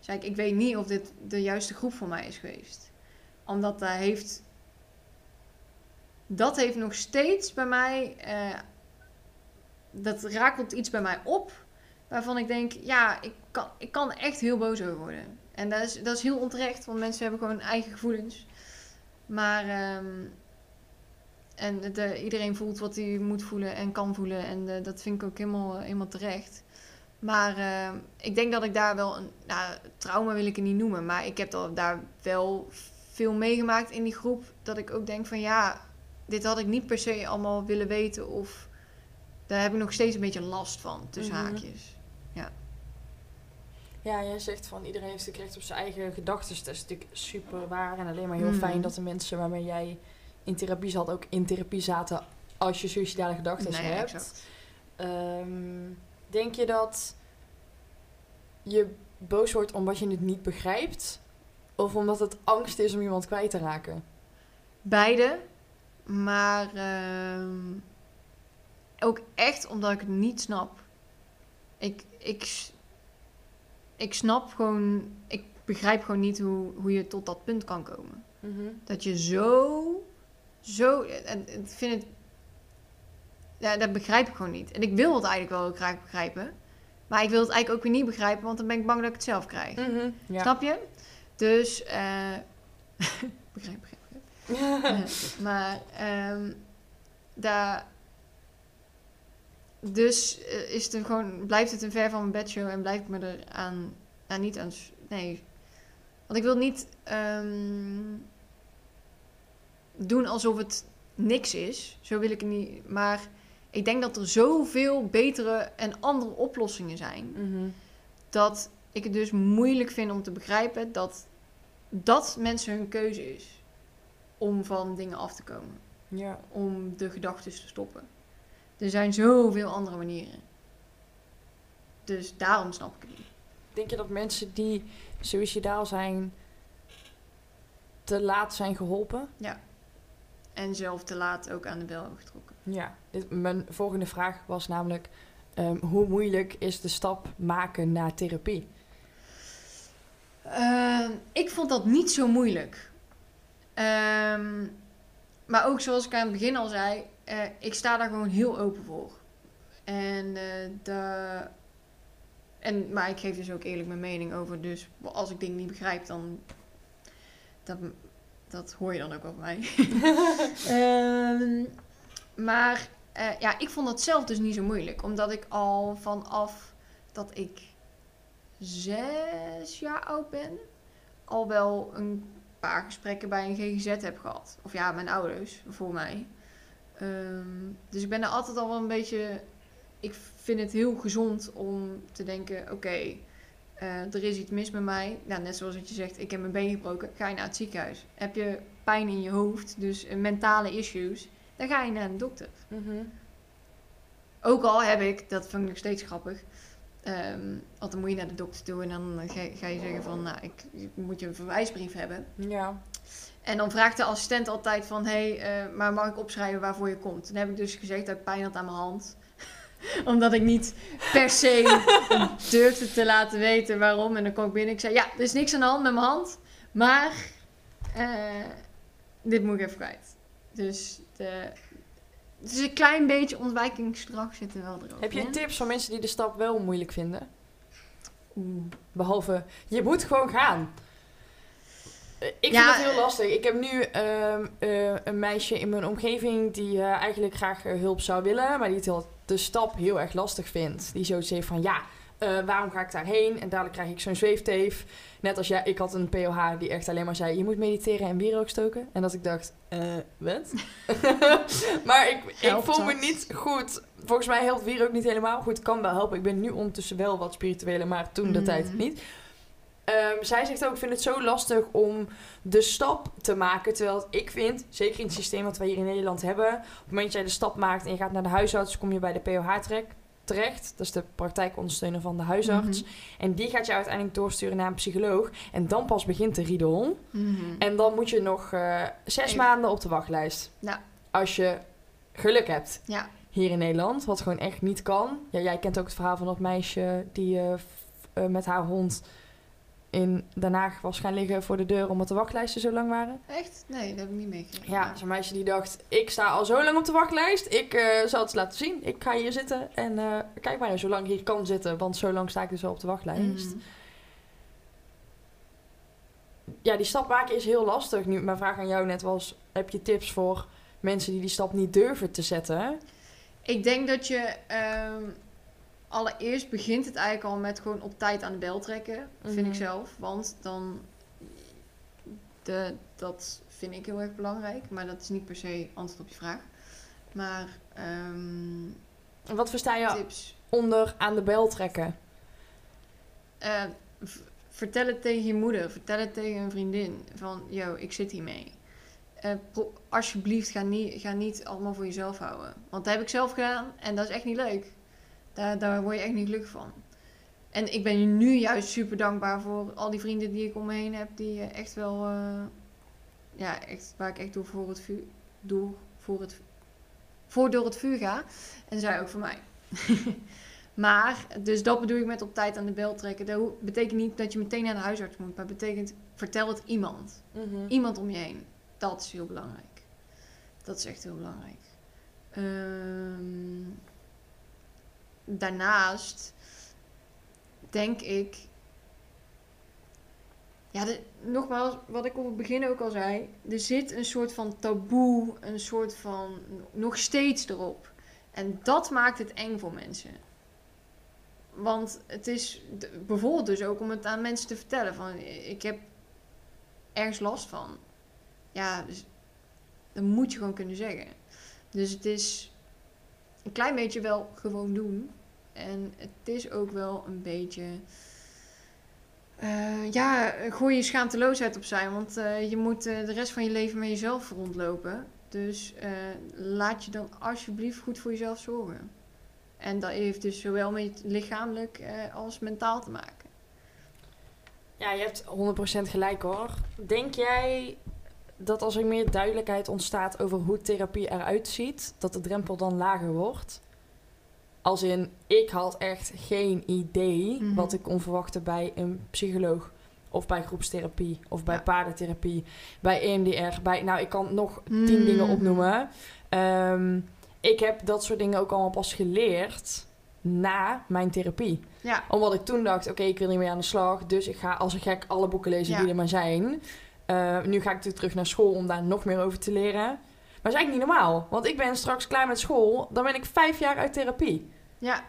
Zei ik, ik weet niet of dit de juiste groep voor mij is geweest. Omdat daar heeft... Dat heeft nog steeds bij mij... eh, dat rakelt iets bij mij op. Waarvan ik denk, ja, ik kan, ik kan echt heel boos over worden. En dat is, dat is heel onterecht, want mensen hebben gewoon eigen gevoelens. Maar... ehm, en de, iedereen voelt wat hij moet voelen en kan voelen. En eh, dat vind ik ook helemaal, helemaal terecht. Maar eh, ik denk dat ik daar wel een... Nou, trauma wil ik het niet noemen. Maar ik heb al daar wel veel meegemaakt in die groep. Dat ik ook denk van ja, dit had ik niet per se allemaal willen weten. Of daar heb ik nog steeds een beetje last van, tussen Mhm. haakjes. Ja, jij zegt van iedereen heeft natuurlijk recht op zijn eigen gedachten. Dat is natuurlijk super waar en alleen maar heel Mhm. fijn dat de mensen waarmee jij in therapie zat ook in therapie zaten als je suicidale gedachten ja, hebt. Ehm, denk je dat je boos wordt omdat je het niet begrijpt? Of omdat het angst is om iemand kwijt te raken? Beide. Maar ehm, ook echt omdat ik het niet snap. Ik, ik, ik snap gewoon... Ik begrijp gewoon niet hoe, hoe je tot dat punt kan komen. Dat je zo... Zo... En ik vind het... Ja, dat begrijp ik gewoon niet. En ik wil het eigenlijk wel graag begrijpen. Maar ik wil het eigenlijk ook weer niet begrijpen, want dan ben ik bang dat ik het zelf krijg. Mhm, Ja. Snap je? Dus... eh <laughs> begrijp, begrijp, begrijp. Ja, <laughs> maar ehm daar. Dus eh, is het een gewoon, blijft het een ver van mijn bedshow en blijf ik me er aan, nou niet aan, nee. Want ik wil niet ehm, doen alsof het niks is. Zo wil ik het niet. Maar ik denk dat er zoveel betere en andere oplossingen zijn. Mhm. Dat ik het dus moeilijk vind om te begrijpen dat dat mensen hun keuze is. Om van dingen af te komen Ja. om de gedachten te stoppen. Er zijn zoveel andere manieren. Dus daarom snap ik het niet. Denk je dat mensen die suicidaal zijn te laat zijn geholpen? En zelf te laat ook aan de bel getrokken. Ja. Dit, mijn volgende vraag was namelijk: ehm, hoe moeilijk is de stap maken naar therapie? Ehm, ik vond dat niet zo moeilijk. Ehm, maar ook zoals ik aan het begin al zei, eh, ik sta daar gewoon heel open voor. En, eh, de, en, maar ik geef dus ook eerlijk mijn mening over. Dus als ik dingen niet begrijp, dan. Dat, dat hoor je dan ook wel van mij. <laughs> Ehm, maar Eh, ja, ik vond dat zelf dus niet zo moeilijk. Omdat ik al vanaf dat ik zes jaar oud ben, al wel een paar gesprekken bij een GGZ heb gehad. Of ja, mijn ouders, voor mij. Ehm, dus ik ben er altijd al wel een beetje... Ik vind het heel gezond om te denken, oké, eh, er is iets mis met mij. Nou, net zoals wat je zegt, ik heb mijn been gebroken. Ga je naar het ziekenhuis. Heb je pijn in je hoofd, dus mentale issues, dan ga je naar een dokter. Mhm. Ook al heb ik, dat vind ik nog steeds grappig. ehm, want dan moet je naar de dokter toe en dan ga, ga je zeggen van, nou, ik, ik moet je een verwijsbrief hebben. Ja. En dan vraagt de assistent altijd van, hé, hey, eh, maar mag ik opschrijven waarvoor je komt? Dan heb ik dus gezegd dat ik pijn had aan mijn hand. <laughs> Omdat ik niet per se <laughs> durfde te laten weten waarom. En dan kwam ik binnen. Ik zei, ja, er is niks aan de hand met mijn hand. Maar eh, dit moet ik even kwijt. Dus de, het is een klein beetje ontwijkingsgedrag zit er wel erop. Heb je tips voor mensen die de stap wel moeilijk vinden? Oeh. Behalve, je moet gewoon gaan. Eh, Ik Ja, vind het heel eh, lastig. Ik heb nu ehm, eh, een meisje in mijn omgeving die eigenlijk graag hulp zou willen, maar die het de stap heel erg lastig vindt. Die zoiets heeft van, ja, waarom ga ik daarheen? En dadelijk krijg ik zo'n zweefteef. Net als jij, ik had een POH die echt alleen maar zei, je moet mediteren en wierook stoken. En dat ik dacht, eh, wat? <laughs> maar ik, ik voel me niet goed. Volgens mij helpt wierook niet helemaal goed. Kan wel helpen. Ik ben nu ondertussen wel wat spiritueler, maar toen de Mm. tijd niet. Ehm, zij zegt ook, ik vind het zo lastig om de stap te maken. Terwijl ik vind, zeker in het systeem wat wij hier in Nederland hebben... op het moment dat jij de stap maakt en je gaat naar de huisarts... kom je bij de POH terecht. Dat is de praktijkondersteuner van de huisarts. Mhm. En die gaat je uiteindelijk doorsturen naar een psycholoog. En dan pas begint de riedel. Mhm. En dan moet je nog eh, zes Even. maanden op de wachtlijst. Ja. Als je geluk hebt Ja. hier in Nederland, wat gewoon echt niet kan. Ja, jij kent ook het verhaal van dat meisje die eh, eh, met haar hond in Den Haag was gaan liggen voor de deur omdat de wachtlijsten zo lang waren. Echt? Nee, dat heb ik niet meegekregen. Ja, zo'n meisje die dacht, ik sta al zo lang op de wachtlijst, ik eh, zal het laten zien. Ik ga hier zitten en eh, kijk maar zo lang ik hier kan zitten, want zo lang sta ik dus al op de wachtlijst. Mhm. Ja, die stap maken is heel lastig. Nu, mijn vraag aan jou net was, heb je tips voor mensen die die stap niet durven te zetten? Ik denk dat je ehm, allereerst begint het eigenlijk al met gewoon op tijd aan de bel trekken, vind Mhm. ik zelf. Want dan, de, dat vind ik heel erg belangrijk, maar dat is niet per se antwoord op je vraag. Maar ehm, Wat versta je tips. onder aan de bel trekken? Eh, vertel het tegen je moeder, vertel het tegen een vriendin. Van, yo, ik zit hiermee. Pro- alsjeblieft, ga niet, ga niet allemaal voor jezelf houden. Want dat heb ik zelf gedaan en dat is echt niet leuk. Daar, daar word je echt niet gelukkig van. En ik ben nu juist super dankbaar voor al die vrienden die ik om me heen heb. Die echt wel, eh, ja, echt, waar ik echt door voor het vuur, door voor het, voor door het vuur ga. En zij ook voor mij. <laughs> Maar, dus dat bedoel ik met op tijd aan de bel trekken. Dat betekent niet dat je meteen naar de huisarts moet, maar betekent vertel het iemand. Iemand om je heen. Dat is heel belangrijk. Dat is echt heel belangrijk. Ehm, daarnaast denk ik. Ja, nogmaals, wat ik op het begin ook al zei. Er zit een soort van taboe, een soort van nog steeds erop. En dat maakt het eng voor mensen. Want het is bijvoorbeeld dus ook om het aan mensen te vertellen van ik heb ergens last van. Ja, dus dat moet je gewoon kunnen zeggen. Dus het is een klein beetje wel gewoon doen. En het is ook wel een beetje. eh, ja, gooi je schaamteloosheid opzij. Want eh, je moet eh, de rest van je leven met jezelf rondlopen. Dus laat je dan alsjeblieft goed voor jezelf zorgen. En dat heeft dus zowel met lichamelijk als mentaal te maken. Ja, je hebt 100% gelijk hoor. Denk jij dat als er meer duidelijkheid ontstaat over hoe therapie eruit ziet, dat de drempel dan lager wordt? Als in, ik had echt geen idee Mhm. wat ik kon verwachten bij een psycholoog. Of bij groepstherapie, of bij Ja. paardentherapie, bij EMDR. Bij, nou, ik kan nog tien Mhm. dingen opnoemen. Ehm, ik heb dat soort dingen ook allemaal pas geleerd na mijn therapie Ja, omdat ik toen dacht, oké, ik wil niet meer aan de slag. Dus ik ga als een gek alle boeken lezen Ja. die er maar zijn. Eh, nu ga ik natuurlijk terug naar school om daar nog meer over te leren. Maar dat is eigenlijk niet normaal. Want ik ben straks klaar met school. Dan ben ik vijf jaar uit therapie. Ja,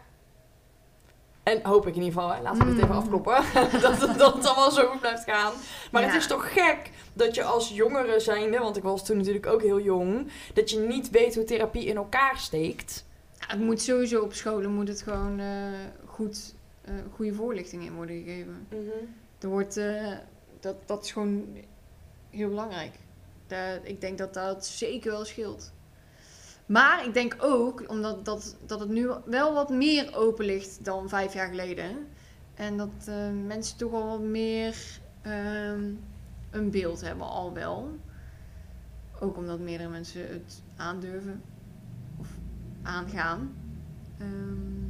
En hoop ik in ieder geval, hè. laten we dit Mm. even afkloppen, <laughs> dat, het- dat het allemaal zo goed blijft gaan. Maar het is toch gek dat je als jongere zijnde, want ik was toen natuurlijk ook heel jong, dat je niet weet hoe therapie in elkaar steekt. Ja, het moet sowieso op scholen moet het gewoon eh, goed, eh, goede voorlichting in worden gegeven. Er wordt, eh, dat, dat is gewoon heel belangrijk. Ik denk dat dat zeker wel scheelt. Maar ik denk ook, omdat dat, dat het nu wel wat meer open ligt dan vijf jaar geleden. En dat eh, mensen toch wel wat meer ehm, een beeld hebben, al wel. Ook omdat meerdere mensen het aandurven of aangaan. Ehm,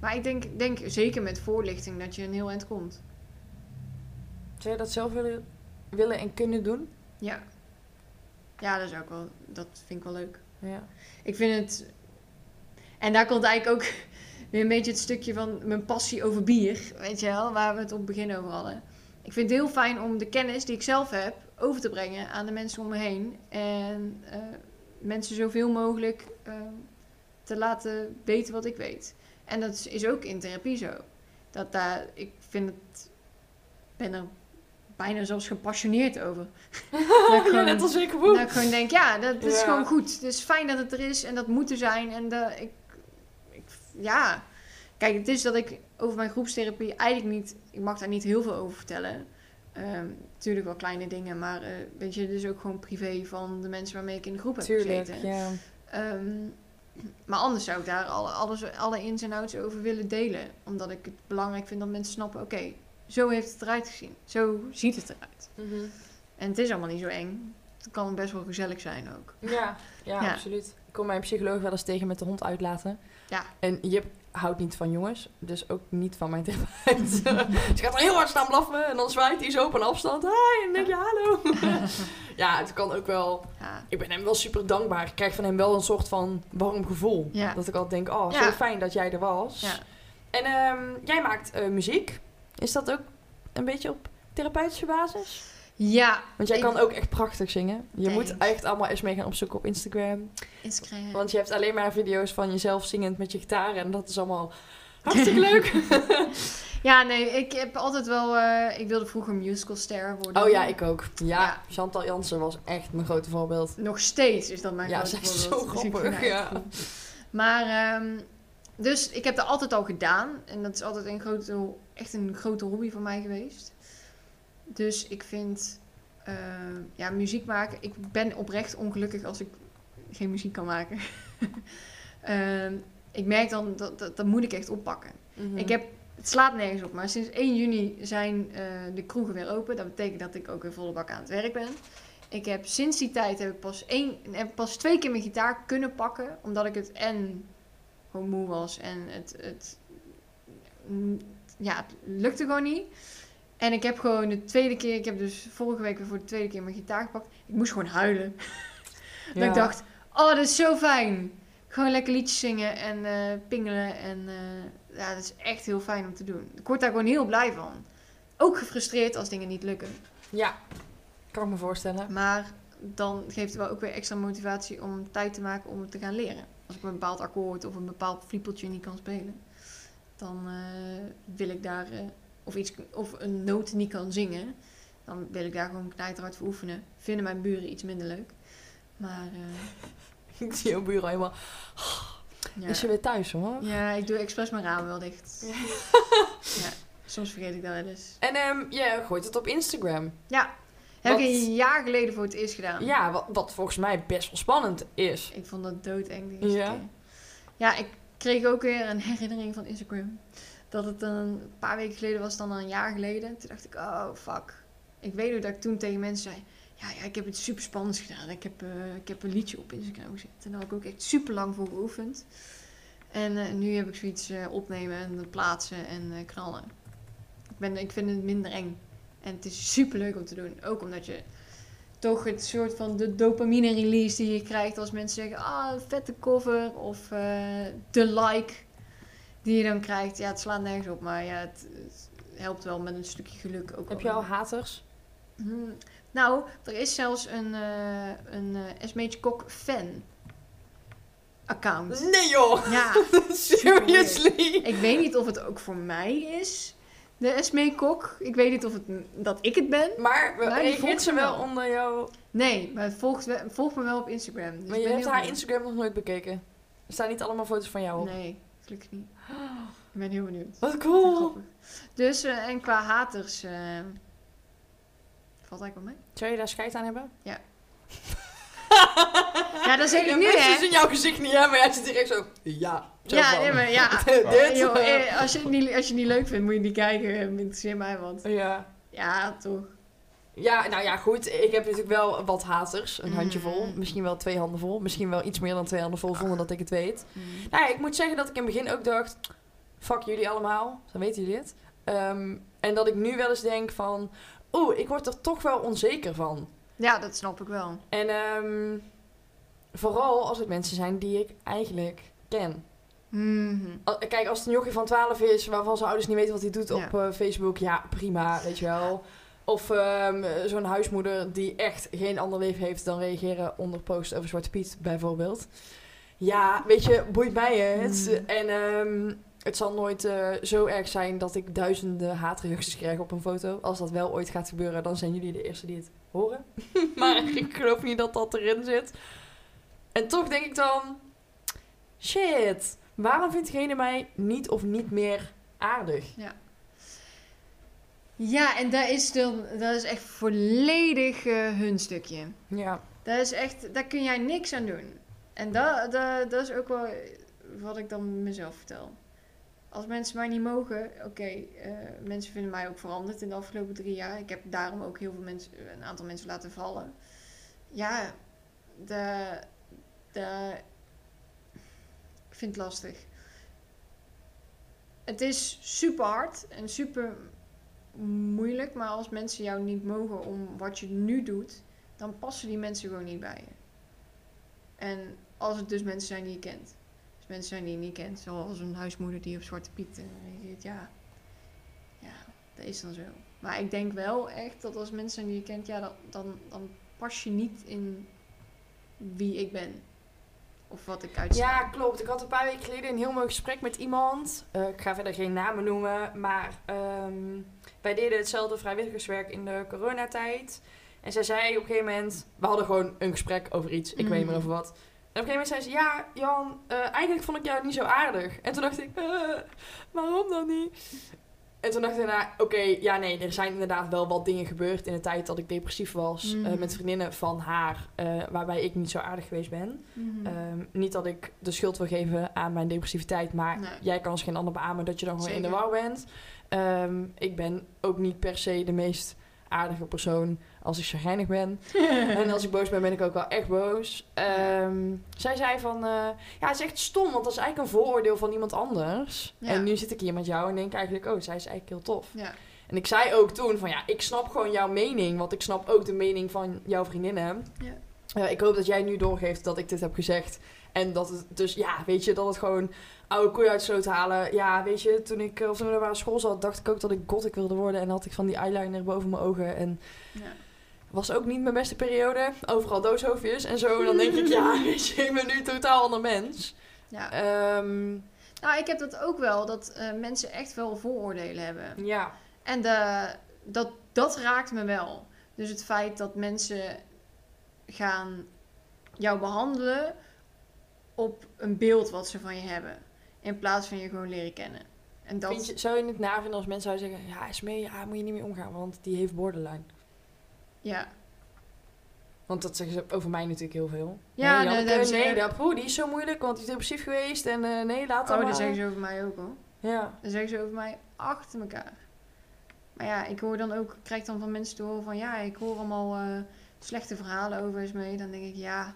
maar ik denk, denk zeker met voorlichting dat je een heel eind komt. Zou je dat zelf willen, willen en kunnen doen? Ja. Ja, dat, is ook wel, dat vind ik wel leuk. Ja. Ik vind het... En daar komt eigenlijk ook <laughs> weer een beetje het stukje van mijn passie over bier. Weet je wel, waar we het op het begin over hadden. Ik vind het heel fijn om de kennis die ik zelf heb over te brengen aan de mensen om me heen. En eh, mensen zoveel mogelijk eh, te laten weten wat ik weet. En dat is- is ook in therapie zo. Dat daar, ik vind het, ben er bijna zelfs gepassioneerd over. <laughs> Dat ik ja, gewoon- net als ik. dat woe. ik gewoon denk, ja, dat, dat is Ja. gewoon goed. Het is fijn dat het er is en dat moet er zijn. En dat ik, ik, ja. Kijk, het is dat ik over mijn groepstherapie eigenlijk niet, ik mag daar niet heel veel over vertellen. Ehm tuurlijk wel kleine dingen, maar eh, weet je, dus ook gewoon privé van de mensen waarmee ik in de groep heb Tuurlijk, gezeten. ja. Ehm, maar anders zou ik daar alle, alles, alle ins en outs over willen delen. Omdat ik het belangrijk vind dat mensen snappen, oké, zo heeft het eruit gezien. Zo ziet het eruit. Mhm. En het is allemaal niet zo eng. Het kan best wel gezellig zijn ook. Ja, ja, Ja. absoluut. Ik kom mijn psycholoog wel eens tegen met de hond uitlaten. Ja. En Jip houdt niet van jongens, dus ook niet van mijn therapeut. <laughs> Ze gaat dan heel hard staan blaffen en dan zwaait hij zo op een afstand. Hi, en denk je hallo. <laughs> ja, het kan ook wel... Ja, Ik ben hem wel super dankbaar. Ik krijg van hem wel een soort van warm gevoel. Ja. Dat ik altijd denk, oh, zo fijn dat jij er was. ja. En ehm, jij maakt eh, muziek. Is dat ook een beetje op therapeutische basis? ja Want jij kan ook echt prachtig zingen. Je Thanks. moet echt allemaal eens mee gaan opzoeken op Instagram. Instagram. Want je hebt alleen maar video's van jezelf zingend met je gitaar. En dat is allemaal hartstikke leuk. <laughs> Ja, nee, ik heb altijd wel... eh, ik wilde vroeger musicalster worden. oh ja, ik ook. Ja, Ja. Chantal Jansen was echt mijn grote voorbeeld. Nog steeds is dat mijn Ja, grote ze is voorbeeld. zo Dus ik vind grappig, ja. Maar, ehm, dus ik heb dat altijd al gedaan. En dat is altijd een grote, echt een grote hobby van mij geweest. Dus ik vind... eh, ja, muziek maken... Ik ben oprecht ongelukkig als ik geen muziek kan maken. <laughs> Ehm, ik merk dan, dat, dat, dat moet ik echt oppakken. Mhm. Ik heb, het slaat nergens op, maar sinds 1 juni zijn eh, de kroegen weer open. Dat betekent dat ik ook weer volle bak aan het werk ben. Ik heb sinds die tijd heb ik pas, één, heb pas twee keer mijn gitaar kunnen pakken. Omdat ik het en gewoon moe was en het, het, ja, het lukte gewoon niet. En ik heb gewoon de tweede keer, ik heb dus vorige week weer voor de tweede keer mijn gitaar gepakt. Ik moest gewoon huilen. <laughs> Dat Ja. ik dacht, oh, dat is zo fijn. Gewoon lekker liedjes zingen en eh, pingelen. En eh, ja, dat is echt heel fijn om te doen. Ik word daar gewoon heel blij van. Ook gefrustreerd als dingen niet lukken. Ja, kan ik me voorstellen. Maar dan geeft het wel ook weer extra motivatie om tijd te maken om het te gaan leren. Als ik een bepaald akkoord of een bepaald fliepeltje niet kan spelen, dan eh, wil ik daar, eh, of, iets, of een noot niet kan zingen, dan wil ik daar gewoon knijterhard voor oefenen. Vinden mijn buren iets minder leuk. Maar eh, <laughs> Ik zie jouw bureau helemaal... <gasps> ja. Is je weer thuis hoor? Ja, ik doe expres mijn ramen wel dicht. <laughs> Ja, soms vergeet ik dat wel eens. En ehm je gooit het op Instagram. Ja, heb Wat- ik een jaar geleden voor het eerst gedaan. Ja, wat, wat volgens mij best wel spannend is. Ik vond dat doodeng Ja? keer. Ja, ik kreeg ook weer een herinnering van Instagram. Dat het een paar weken geleden was, dan een jaar geleden. Toen dacht ik, oh fuck. Ik weet nog dat ik toen tegen mensen zei... Ja, ja ik heb het super spannend gedaan. Ik heb, eh, ik heb een liedje op Instagram gezet. En daar heb ik ook echt super lang voor geoefend. En eh, nu heb ik zoiets eh, opnemen en plaatsen en knallen. Ik, ben, ik vind het minder eng. En het is super leuk om te doen. Ook omdat je toch het soort van de dopamine release die je krijgt als mensen zeggen, ah, vette cover of eh, de like die je dan krijgt. Ja, het slaat nergens op, maar ja, het, het helpt wel met een stukje geluk ook. Heb je al haters? Hmm, Nou, er is zelfs een, eh een Esmeetje Kok fan account. Nee joh! Ja, <laughs> Seriously? ik weet niet of het ook voor mij is, de Esmee Kok. Ik weet niet of het, dat ik het ben. Maar reageert volgt ze wel onder jou? Nee, maar volgt, volgt me wel op Instagram. Dus Maar ik je hebt haar benieuwd. Instagram nog nooit bekeken. Er staan niet allemaal foto's van jou op. Nee, gelukkig niet. Ik ben heel benieuwd. Wat cool! Dus, eh, en qua haters... eh, valt eigenlijk wel mee. Zou je daar scheid aan hebben? Ja. <laughs> Ja, dat zeg ik nu, mensen hè. zien jouw gezicht niet, hè? Maar jij zit direct zo... Ja. Ja, van. nee, maar ja. <laughs> Dit. Joh, eh, als, je het niet, als je het niet leuk vindt, moet je niet kijken. eh, Interesseert mij wat. Ja. Ja, toch. Ja, nou ja, goed. Ik heb natuurlijk wel wat haters. Een handjevol. Mm. Misschien wel twee handen vol. Misschien wel iets meer dan twee handen vol, zonder dat ik het weet. Mm. Nou ja, ik moet zeggen dat ik in het begin ook dacht... Fuck jullie allemaal. Dan weten jullie het. Ehm, en dat ik nu wel eens denk van... Oeh, ik word er toch wel onzeker van. Ja, dat snap ik wel. En ehm, vooral als het mensen zijn die ik eigenlijk ken. Mhm. Kijk, als het een jochie van 12 is, waarvan zijn ouders niet weten wat hij doet Ja. op eh, Facebook, ja, prima, weet je wel. Of ehm, zo'n huismoeder die echt geen ander leven heeft dan reageren onder post over Zwarte Piet, bijvoorbeeld. Ja, weet je, boeit mij het. Mm. En ehm, het zal nooit eh, zo erg zijn dat ik duizenden haatreacties krijg op een foto. Als dat wel ooit gaat gebeuren, dan zijn jullie de eerste die het horen. <laughs> maar ik geloof niet dat dat erin zit. En toch denk ik dan, shit, waarom vindt mij niet of niet meer aardig? Ja, en dat is, dan, dat is echt volledig eh, hun stukje. Ja. Dat is echt, daar kun jij niks aan doen. En dat, dat, dat is ook wel wat ik dan mezelf vertel. Als mensen mij niet mogen, oké, eh, mensen vinden mij ook veranderd in de afgelopen drie jaar. Ik heb daarom ook heel veel mensen, een aantal mensen laten vallen. Ja, de, de, vind het lastig. Het is super hard en super moeilijk, maar als mensen jou niet mogen om wat je nu doet, dan passen die mensen gewoon niet bij je. En als het dus mensen zijn die je kent. Mensen zijn die je niet kent, zoals een huismoeder die op Zwarte Piet eh, ja. Ja, dat is dan zo. Maar ik denk wel echt dat als mensen zijn die je kent, ja, dan, dan, dan pas je niet in wie ik ben. Of wat ik uitstraal. ja, klopt. Ik had een paar weken geleden een heel mooi gesprek met iemand. Eh, ik ga verder geen namen noemen, maar ehm, wij deden hetzelfde vrijwilligerswerk in de coronatijd. En zij zei op een gegeven moment, we hadden gewoon een gesprek over iets, ik weet niet meer Mhm. over wat. En op een gegeven moment zei ze, ja, Jan, eh, eigenlijk vond ik jou niet zo aardig. En toen dacht ik, eh, waarom dan niet? En toen dacht ik daarna, oké, ja nee, er zijn inderdaad wel wat dingen gebeurd in de tijd dat ik depressief was. eh, Mhm. met vriendinnen van haar, eh, waarbij ik niet zo aardig geweest ben. Mhm. Ehm, niet dat ik de schuld wil geven aan mijn depressiviteit, maar Nee. jij kan als geen ander beamen dat je dan gewoon in de war bent. Ehm, ik ben ook niet per se de meest aardige persoon als ik chagrijnig ben. <laughs> en als ik boos ben, ben ik ook wel echt boos. Ehm, zij zei van, eh, ja, het is echt stom, want dat is eigenlijk een vooroordeel van iemand anders. Ja. En nu zit ik hier met jou en denk eigenlijk, oh, zij is eigenlijk heel tof. ja. En ik zei ook toen van, ja, ik snap gewoon jouw mening, want ik snap ook de mening van jouw vriendinnen. Ja. Ja, ik hoop dat jij nu doorgeeft dat ik dit heb gezegd. En dat het dus, ja, weet je, dat het gewoon oude koeien uit sloot halen. Ja, weet je, toen ik eh, op de middelbare school zat, dacht ik ook dat ik gothic wilde worden. En had ik van die eyeliner boven mijn ogen. En ja. Was ook niet mijn beste periode. Overal dooshoofdjes en zo. En dan denk ik, ja, <laughs> weet je, ik ben nu een totaal ander mens. ja. Ehm, Nou, ik heb dat ook wel, dat eh, mensen echt wel vooroordelen hebben. ja, En de, dat, dat raakt me wel. Dus het feit dat mensen gaan jou behandelen op een beeld wat ze van je hebben. In plaats van je gewoon leren kennen. En dat, Vind je, zou je het navinden als mensen zouden zeggen, ja, is mee, ja, moet je niet mee omgaan, want die heeft borderline. Ja. Want dat zeggen ze over mij natuurlijk heel veel. Ja, nee, Janneke, dat nee, poeh, die is zo moeilijk, want die is depressief geweest. En eh, nee, laat Oh, maar. dat zeggen ze over mij ook hoor. Ja. Dat zeggen ze over mij achter elkaar. Maar ja, ik hoor dan ook, krijg dan van mensen te horen van ja, ik hoor allemaal eh, slechte verhalen over eens mee. Dan denk ik, ja,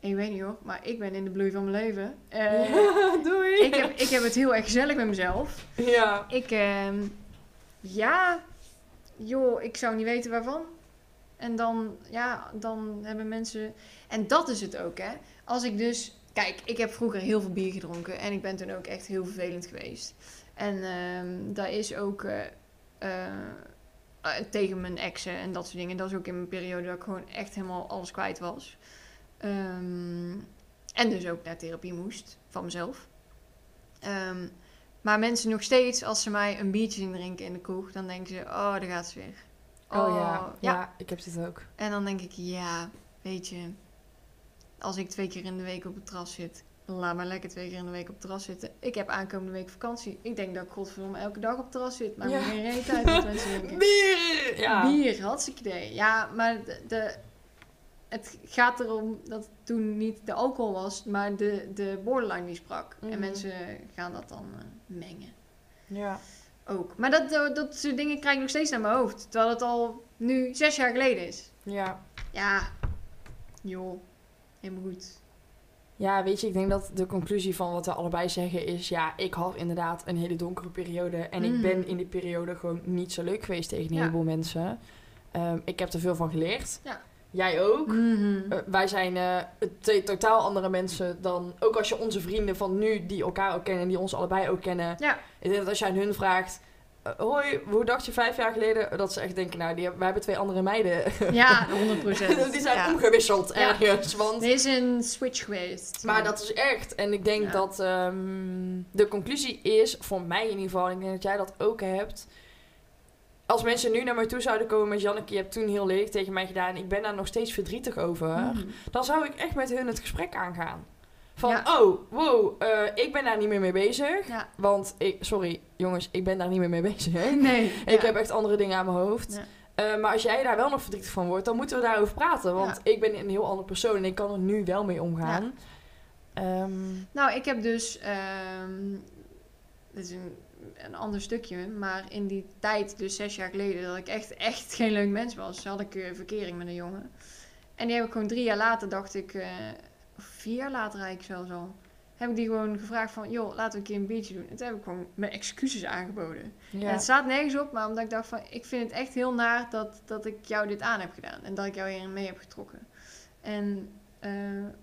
ik weet niet hoor, maar ik ben in de bloei van mijn leven. Eh, <laughs> ja, doei. ik, heb, ik heb het heel erg gezellig met mezelf. Ja. Ik, ehm, ja, joh, ik zou niet weten waarvan. En dan, ja, dan hebben mensen. En dat is het ook, hè. Als ik dus. Kijk, ik heb vroeger heel veel bier gedronken. En ik ben toen ook echt heel vervelend geweest. En ehm daar is ook. eh, eh, eh, tegen mijn exen en dat soort dingen. Dat was ook in mijn periode dat ik gewoon echt helemaal alles kwijt was. Ehm, en dus ook naar therapie moest, van mezelf. Ehm, maar mensen nog steeds, als ze mij een biertje zien drinken in de kroeg, dan denken ze, oh, daar gaat ze weer. Oh, ja. ja. ik heb dit ook. En dan denk ik, ja, weet je, als ik twee keer in de week op het terras zit, laat maar lekker twee keer in de week op het terras zitten. Ik heb aankomende week vakantie. Ik denk dat ik godverdomme elke dag op het terras zit. Maar Ja. geen reet uit wat mensen denken. <laughs> Bier! Ja. Bier, hartstikke idee. Ja, maar de, de, het gaat erom dat het toen niet de alcohol was, maar de, de borderline die sprak. Mhm. En mensen gaan dat dan eh, mengen. Ja. Ook. Maar dat, dat, soort dingen krijg ik nog steeds naar mijn hoofd. Terwijl het al nu zes jaar geleden is. Ja. Ja, joh, helemaal goed. Ja, weet je, ik denk dat de conclusie van wat we allebei zeggen is... Ja, ik had inderdaad een hele donkere periode. En ik ben in die periode gewoon niet zo leuk geweest tegen een Ja. heleboel mensen. Ehm, ik heb er veel van geleerd. Ja. Jij ook. Mhm. Eh, wij zijn eh, twee totaal andere mensen dan... Ook als je onze vrienden van nu, die elkaar ook kennen... en die ons allebei ook kennen... Ja. Ik denk dat als je aan hun vraagt... eh, hoi, hoe dacht je vijf jaar geleden? Dat ze echt denken, nou, die, wij hebben twee andere meiden. Ja, <laughs> 100 die zijn ja. omgewisseld Ja. ergens. Want Er is een switch geweest. maar dat is echt. En ik denk dat ehm, de conclusie is, voor mij in ieder geval, en ik denk dat jij dat ook hebt. Als mensen nu naar mij toe zouden komen met Janneke, je hebt toen heel lelijk tegen mij gedaan, ik ben daar nog steeds verdrietig over. Mhm. Dan zou ik echt met hun het gesprek aangaan. Van, Ja. oh, wow, eh, ik ben daar niet meer mee bezig. Ja. Want, ik, sorry jongens, ik ben daar niet meer mee bezig. Hè? <laughs> Nee. <laughs> Ik ja. heb echt andere dingen aan mijn hoofd. Eh, maar als jij daar wel nog verdrietig van wordt, dan moeten we daarover praten. Want ik ben een heel andere persoon en ik kan er nu wel mee omgaan. Ehm, Nou, ik heb dus. dit is een, een ander stukje. Maar in die tijd, dus zes jaar geleden, dat ik echt, echt geen leuk mens was, had ik eh, verkering met een jongen. En die heb ik gewoon drie jaar later, dacht ik. of vier jaar later eigenlijk zelfs al. Heb ik die gewoon gevraagd van, joh, laten we een keer een biertje doen. En toen heb ik gewoon mijn excuses aangeboden. ja. En het staat nergens op, maar omdat ik dacht van, ik vind het echt heel naar dat, dat ik jou dit aan heb gedaan. En dat ik jou hierin mee heb getrokken. En, eh,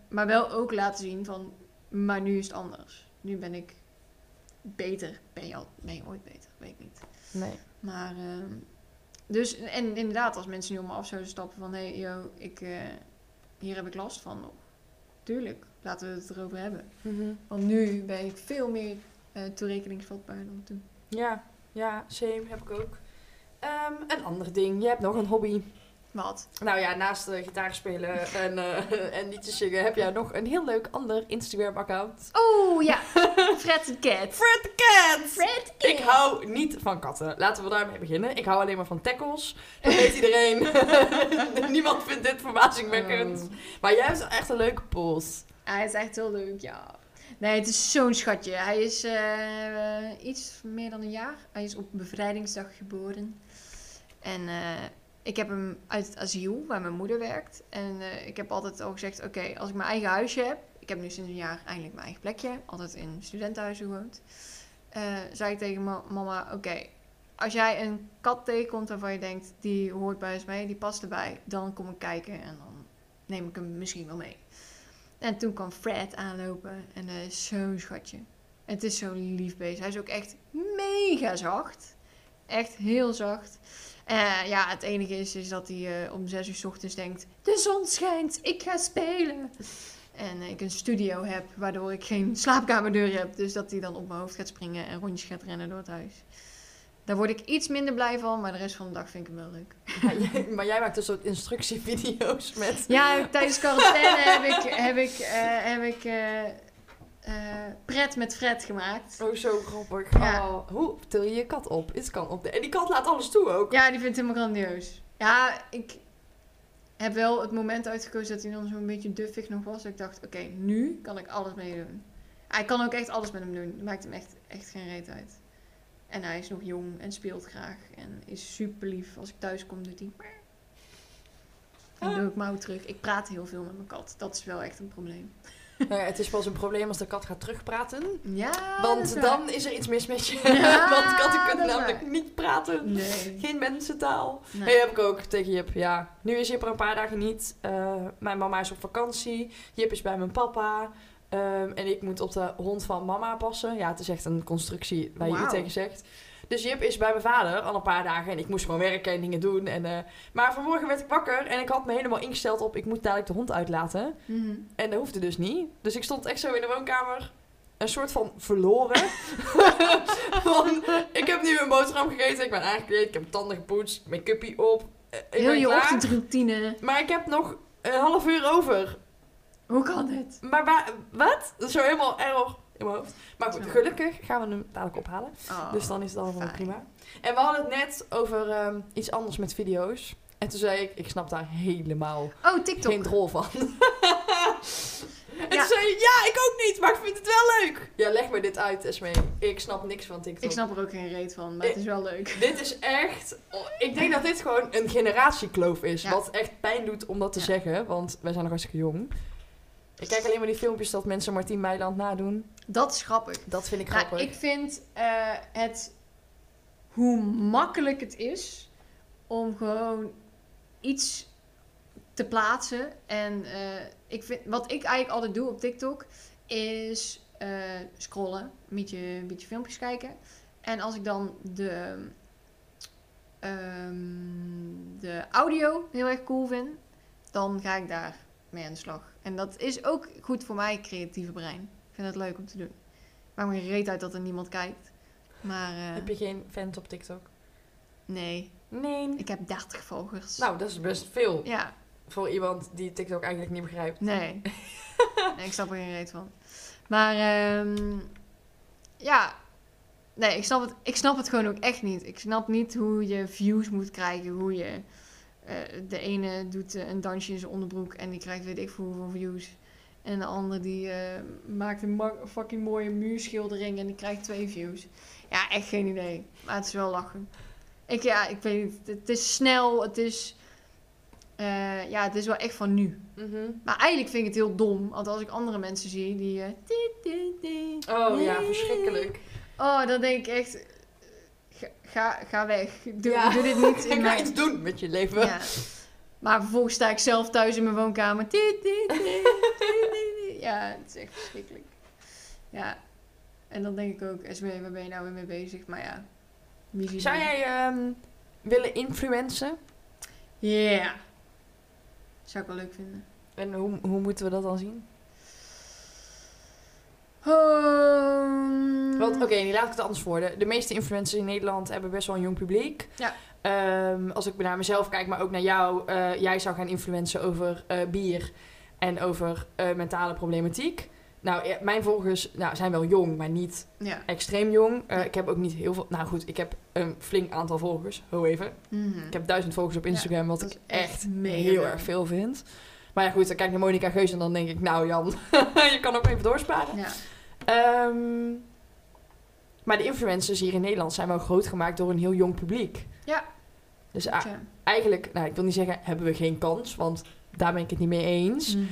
maar wel ook laten zien van, maar nu is het anders. Nu ben ik beter. Ben je, al, ben je ooit beter? Weet ik niet. nee. Maar, ehm, dus, en inderdaad, als mensen nu om me af zouden stappen van, hé, hey, yo, ik, eh, hier heb ik last van nog. Tuurlijk, laten we het erover hebben. Mhm. Want nu ben ik veel meer eh toerekeningsvatbaar dan toen. Ja, ja, same heb ik ook. Ehm, een ander ding, je hebt nog een hobby. Wat? Nou ja, naast uh, gitaar spelen en, eh, <laughs> en liedjes zingen heb jij nog een heel leuk ander Instagram-account. Oh ja, <laughs> Fred the Cat. Fred the Cat! Fred the Ik hou niet van katten. Laten we daarmee beginnen. Ik hou alleen maar van tackles. Dat weet iedereen. <laughs> Niemand vindt dit verbazingwekkend. Oh. Maar jij hebt echt een leuke pols. Hij is echt heel leuk, ja. Nee, het is zo'n schatje. Hij is eh, iets meer dan een jaar. Hij is op bevrijdingsdag geboren. En eh, ik heb hem uit het asiel, waar mijn moeder werkt. En eh, ik heb altijd al gezegd, oké, als ik mijn eigen huisje heb... Ik heb nu sinds een jaar eindelijk mijn eigen plekje. Altijd in studentenhuizen gewoond. eh, zei ik tegen ma- mama, oké... als jij een kat tegenkomt waarvan je denkt... die hoort bij ons mee, die past erbij... dan kom ik kijken en dan neem ik hem misschien wel mee. En toen kwam Fred aanlopen en hij is zo'n schatje. Het is zo'n lief beest. Hij is ook echt mega zacht. Echt heel zacht. Eh, ja, het enige is, is dat hij eh, om zes uur 's ochtends denkt... De zon schijnt, ik ga spelen. En ik een studio heb, waardoor ik geen slaapkamerdeur heb. Dus dat hij dan op mijn hoofd gaat springen en rondjes gaat rennen door het huis. Daar word ik iets minder blij van, maar de rest van de dag vind ik hem wel leuk. Maar jij, maar jij maakt dus soort instructievideo's met... Ja, tijdens quarantaine heb ik, heb ik, eh, heb ik eh, pret met Fred gemaakt. Oh, zo grappig. Ja. Oh, hoe til je je kat op? Is kan op de... En die kat laat alles toe ook. Ja, die vindt het helemaal grandioos. Ja, ik heb wel het moment uitgekozen dat hij dan zo'n beetje duffig nog was. Ik dacht, oké, nu kan ik alles mee doen. Hij kan ook echt alles met hem doen. Maakt hem echt, echt geen reet uit. En hij is nog jong en speelt graag. En is super lief. Als ik thuis kom, doet hij... En doe ik mouw terug. Ik praat heel veel met mijn kat. Dat is wel echt een probleem. <laughs> Nou ja, het is pas een probleem als de kat gaat terugpraten. Ja, Want is dan is er iets mis met je. Ja, <laughs> Want katten kunnen namelijk waar. niet praten. Nee. Geen mensentaal. Nee. Nee, heb ik ook tegen Jip. Ja, nu is Jip er een paar dagen niet. Eh, mijn mama is op vakantie. Jip is bij mijn papa. Ehm, en ik moet op de hond van mama passen. Ja, het is echt een constructie waar je Wauw. u tegen zegt. Dus Jip is bij mijn vader al een paar dagen en ik moest gewoon werken en dingen doen. En, eh, maar vanmorgen werd ik wakker en ik had me helemaal ingesteld op ik moet dadelijk de hond uitlaten. Mhm. En dat hoefde dus niet. Dus ik stond echt zo in de woonkamer een soort van verloren. <laughs> Ik heb nu een boterham gegeten, ik ben aangekleed, ik heb tanden gepoetst, make-upie op. eh, Ik Heel je klaar. ochtendroutine. Maar ik heb nog een half uur over. Hoe kan dit? Maar wat? Dat is zo helemaal error in mijn hoofd. Maar goed, gelukkig gaan we hem dadelijk ophalen. Oh, Dus dan is het allemaal fijn. prima. En we hadden het net over ehm, iets anders met video's. En toen zei ik, ik snap daar helemaal Oh, TikTok. geen drol van. <laughs> en Ja. toen zei je, ja, ik ook niet, maar ik vind het wel leuk. Ja, leg me dit uit, Esmee. Ik snap niks van TikTok. Ik snap er ook geen reet van, maar het is wel leuk. Dit is echt... oh, ik denk dat dit gewoon een generatiekloof is. Ja. Wat echt pijn doet om dat te Ja. zeggen. Want wij zijn nog hartstikke jong. Ik kijk alleen maar die filmpjes dat mensen Martien Meiland nadoen. Dat is grappig. Dat vind ik Nou, grappig. ik vind eh, het hoe makkelijk het is om gewoon iets te plaatsen. En eh, ik vind, wat ik eigenlijk altijd doe op TikTok is eh, scrollen, een beetje, een beetje filmpjes kijken. En als ik dan de, ehm, de audio heel erg cool vind, dan ga ik daar mee aan de slag. En dat is ook goed voor mijn creatieve brein. Ik vind het leuk om te doen. Maakt me geen reet uit dat er niemand kijkt. Maar eh, Heb je geen fans op TikTok? nee, Nee. ik heb 30 volgers. Nou, dat is best veel. Ja, Voor iemand die TikTok eigenlijk niet begrijpt. nee. <laughs> nee, ik snap er geen reet van. Maar ehm, ja, nee, ik snap, het, ik snap het gewoon ook echt niet. Ik snap niet hoe je views moet krijgen. Hoe je, eh, de ene doet eh, een dansje in zijn onderbroek en die krijgt weet ik veel hoeveel views. En de andere die eh, maakt een fucking mooie muurschildering en die krijgt twee views. Ja, echt geen idee. Maar het is wel lachen. Ik, ja, ik weet niet. Het is snel, het is... ja, het is wel echt van nu. Mhm. Maar eigenlijk vind ik het heel dom. Want als ik andere mensen zie die... Oh ja, verschrikkelijk. Oh, dan denk ik echt... Ga, ga, weg. Doe, Ja. doe dit niet <laughs> Ik in ga mijn... iets doen met je leven. Ja. Maar vervolgens sta ik zelf thuis in mijn woonkamer. Ja, het is echt verschrikkelijk. Ja. En dan denk ik ook, SB, waar ben je nou weer mee bezig? Maar ja, ziet Zou jij ehm, willen influencen? Ja. Zou ik wel leuk vinden. En hoe, hoe moeten we dat dan zien? Um, Want oké, die laat ik het anders worden. De meeste influencers in Nederland hebben best wel een jong publiek. Ja. Ehm, als ik naar mezelf kijk, maar ook naar jou. eh, jij zou gaan influencen over eh, bier en over eh, mentale problematiek. Nou, mijn volgers nou, zijn wel jong, maar niet Ja. extreem jong. Ik heb ook niet heel veel... Nou goed, ik heb een flink aantal volgers. Ho even. Mhm. Ik heb duizend volgers op Instagram, wat ik echt heel erg veel vind. Maar ja goed, dan kijk ik naar Monica Geus en dan denk ik... Nou Jan, <laughs> je kan ook even doorsparen. Ja. Ehm, maar de influencers hier in Nederland zijn wel groot gemaakt door een heel jong publiek. Ja. Dus eigenlijk, nou ik wil niet zeggen hebben we geen kans, want daar ben ik het niet mee eens. Mhm.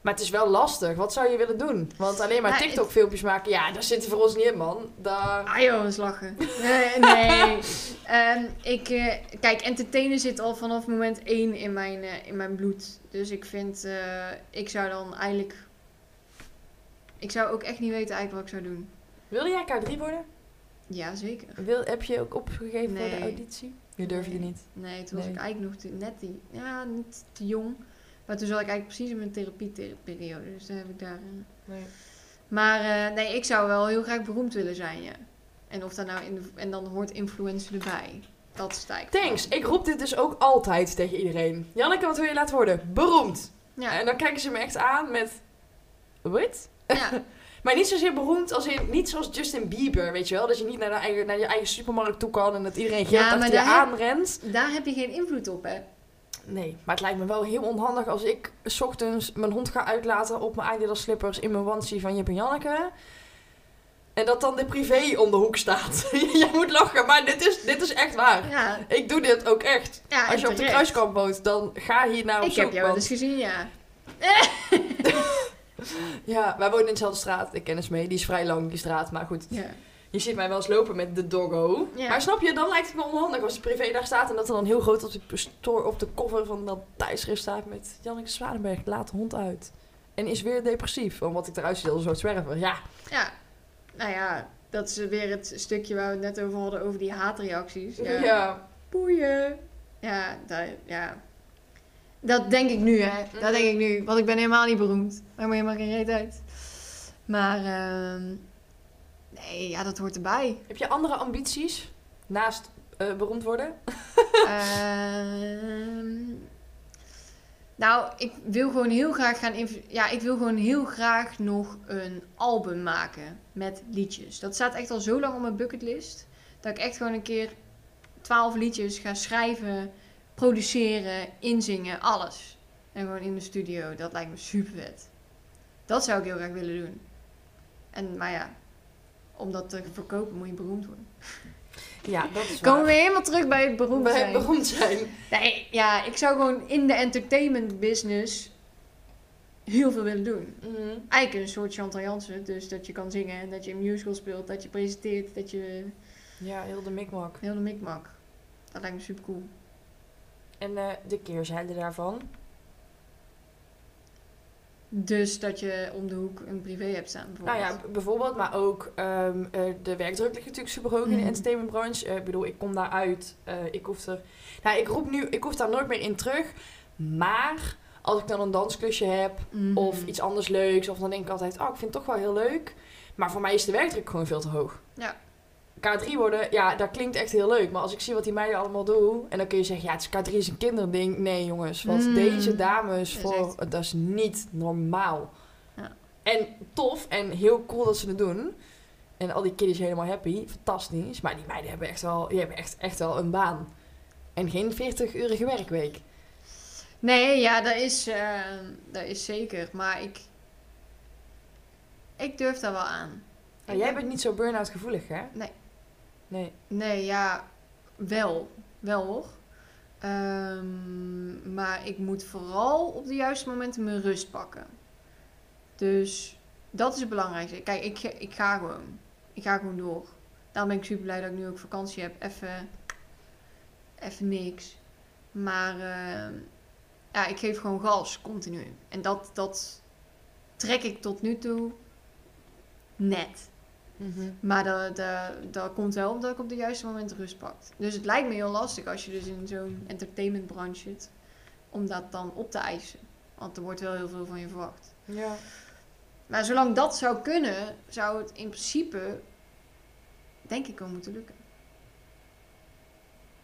Maar het is wel lastig. Wat zou je willen doen? Want alleen maar Nou, TikTok filmpjes maken, ja, daar zitten voor ons niet in man. Daar... Ah joh, eens lachen. Nee, nee. <laughs> Ehm, ik, eh, kijk, entertainen zit al vanaf moment één in mijn, eh, in mijn bloed. Dus ik vind, eh, ik zou dan eigenlijk... Ik zou ook echt niet weten eigenlijk wat ik zou doen. Wil jij K3 worden? Ja, zeker. Wil, heb je ook opgegeven voor de auditie? Je durfde Nee. niet. Nee, toen was Nee. ik eigenlijk nog te, net die, ja, niet te jong. Maar toen zat ik eigenlijk precies in mijn therapieperiode. Dus daar heb ik daar... eh, Nee. Maar eh, nee, ik zou wel heel graag beroemd willen zijn, ja. En, of dat nou in de, en dan hoort influencer erbij. Dat eigenlijk. Thanks. Ik roep dit dus ook altijd tegen iedereen. Janneke, wat wil je laten worden? Beroemd. Ja. En dan kijken ze me echt aan met... Wat? ja. <laughs> Maar niet zozeer beroemd als in... Niet zoals Justin Bieber, weet je wel? Dat je niet naar, de eigen, naar je eigen supermarkt toe kan... en dat iedereen geld Ja, achter je heb- aanrent. Daar heb je geen invloed op, hè? Nee, maar het lijkt me wel heel onhandig als ik... s ochtends mijn hond ga uitlaten op mijn Adidas slippers... in mijn onesie van Jip en Janneke... En dat dan de privé om de hoek staat. <laughs> Jij moet lachen, maar dit is, dit is echt waar. Ja, Ik doe dit ook echt. ja Als je op de kruiskamp woont, dan ga hier naar op Ik zoek. heb jou want- eens gezien, ja. <laughs> Ja, wij wonen in dezelfde straat. Ik ken eens mee. Die is vrij lang, die straat. Maar goed, Ja. Je ziet mij wel eens lopen met de doggo. Ja. Maar snap je, dan lijkt het me onhandig als de privé daar staat... en dat er dan heel groot op de, store, op de cover van dat tijdschrift staat... met Janneke Zwanenberg, laat de hond uit. En is weer depressief, omdat ik eruit zie als een zwerver. Ja, ja. Nou ja, dat is weer het stukje waar we het net over hadden, over die haatreacties. Ja, <laughs> Ja. boeien. Ja, dat, ja. Dat denk ik nu, hè. Dat denk ik nu. Want ik ben helemaal niet beroemd. Maakt me helemaal geen reet uit. Maar, ehm, nee, ja, dat hoort erbij. <laughs> Heb je andere ambities naast eh, beroemd worden? Ehm, nou, ik wil gewoon heel graag gaan... Ja, ik wil gewoon heel graag nog een album maken met liedjes. Dat staat echt al zo lang op mijn bucketlist. Dat ik echt gewoon een keer twaalf liedjes ga schrijven, produceren, inzingen, alles. En gewoon in de studio. Dat lijkt me super vet. Dat zou ik heel graag willen doen. En, maar ja, om dat te verkopen moet je beroemd worden. Ja, dat is Komen we helemaal terug bij het beroemd Bij zijn. beroemd zijn. Nee, ja, ik zou gewoon in de entertainment business heel veel willen doen. Mhm. Eigenlijk een soort Chantal Jansen, dus dat je kan zingen en dat je een musical speelt, dat je presenteert, dat je Ja, heel de mikmak. heel de mikmak. Dat lijkt me super cool. En eh, de keerzijde daarvan? Dus dat je om de hoek een privé hebt staan Nou bijvoorbeeld. ja, b- bijvoorbeeld, maar ook ehm, eh, de werkdruk ligt natuurlijk super hoog in de Mhm. entertainmentbranche. Eh, ik bedoel, ik kom daaruit. eh ik hoef er. Nou, ik roep nu, ik hoef daar nooit meer in terug. Maar als ik dan een dansklusje heb Mhm. of iets anders leuks, of dan denk ik altijd, oh, ik vind het toch wel heel leuk. Maar voor mij is de werkdruk gewoon veel te hoog. Ja. K3 worden, ja, dat klinkt echt heel leuk. Maar als ik zie wat die meiden allemaal doen, en dan kun je zeggen, ja, het is K3 is een kinderding. Nee, jongens, wat Mm. deze dames Dat is voor, echt- dat is niet normaal. Ja. En tof en heel cool dat ze het doen. En al die kiddies helemaal happy, fantastisch. Maar die meiden hebben echt wel, die hebben echt, echt wel een baan. En geen 40-urige werkweek. Nee, ja, dat is, eh, dat is zeker. Maar ik, ik durf daar wel aan. Maar Ik jij bent niet zo burn-out gevoelig, hè? Nee. Nee. Nee, ja, wel. Wel hoor. Ehm, maar ik moet vooral op de juiste momenten mijn rust pakken. Dus dat is het belangrijkste. Kijk, ik, ik ga gewoon. Ik ga gewoon door. Daarom ben ik super blij dat ik nu ook vakantie heb. Even, even niks. Maar ehm, ja, ik geef gewoon gas continu. En dat, dat trek ik tot nu toe net. Maar dat, dat, dat komt wel omdat ik op de juiste moment rust pak. Dus het lijkt me heel lastig als je dus in zo'n entertainmentbranche zit. Om dat dan op te eisen. Want er wordt wel heel veel van je verwacht. Ja. Maar zolang dat zou kunnen, zou het in principe denk ik wel moeten lukken.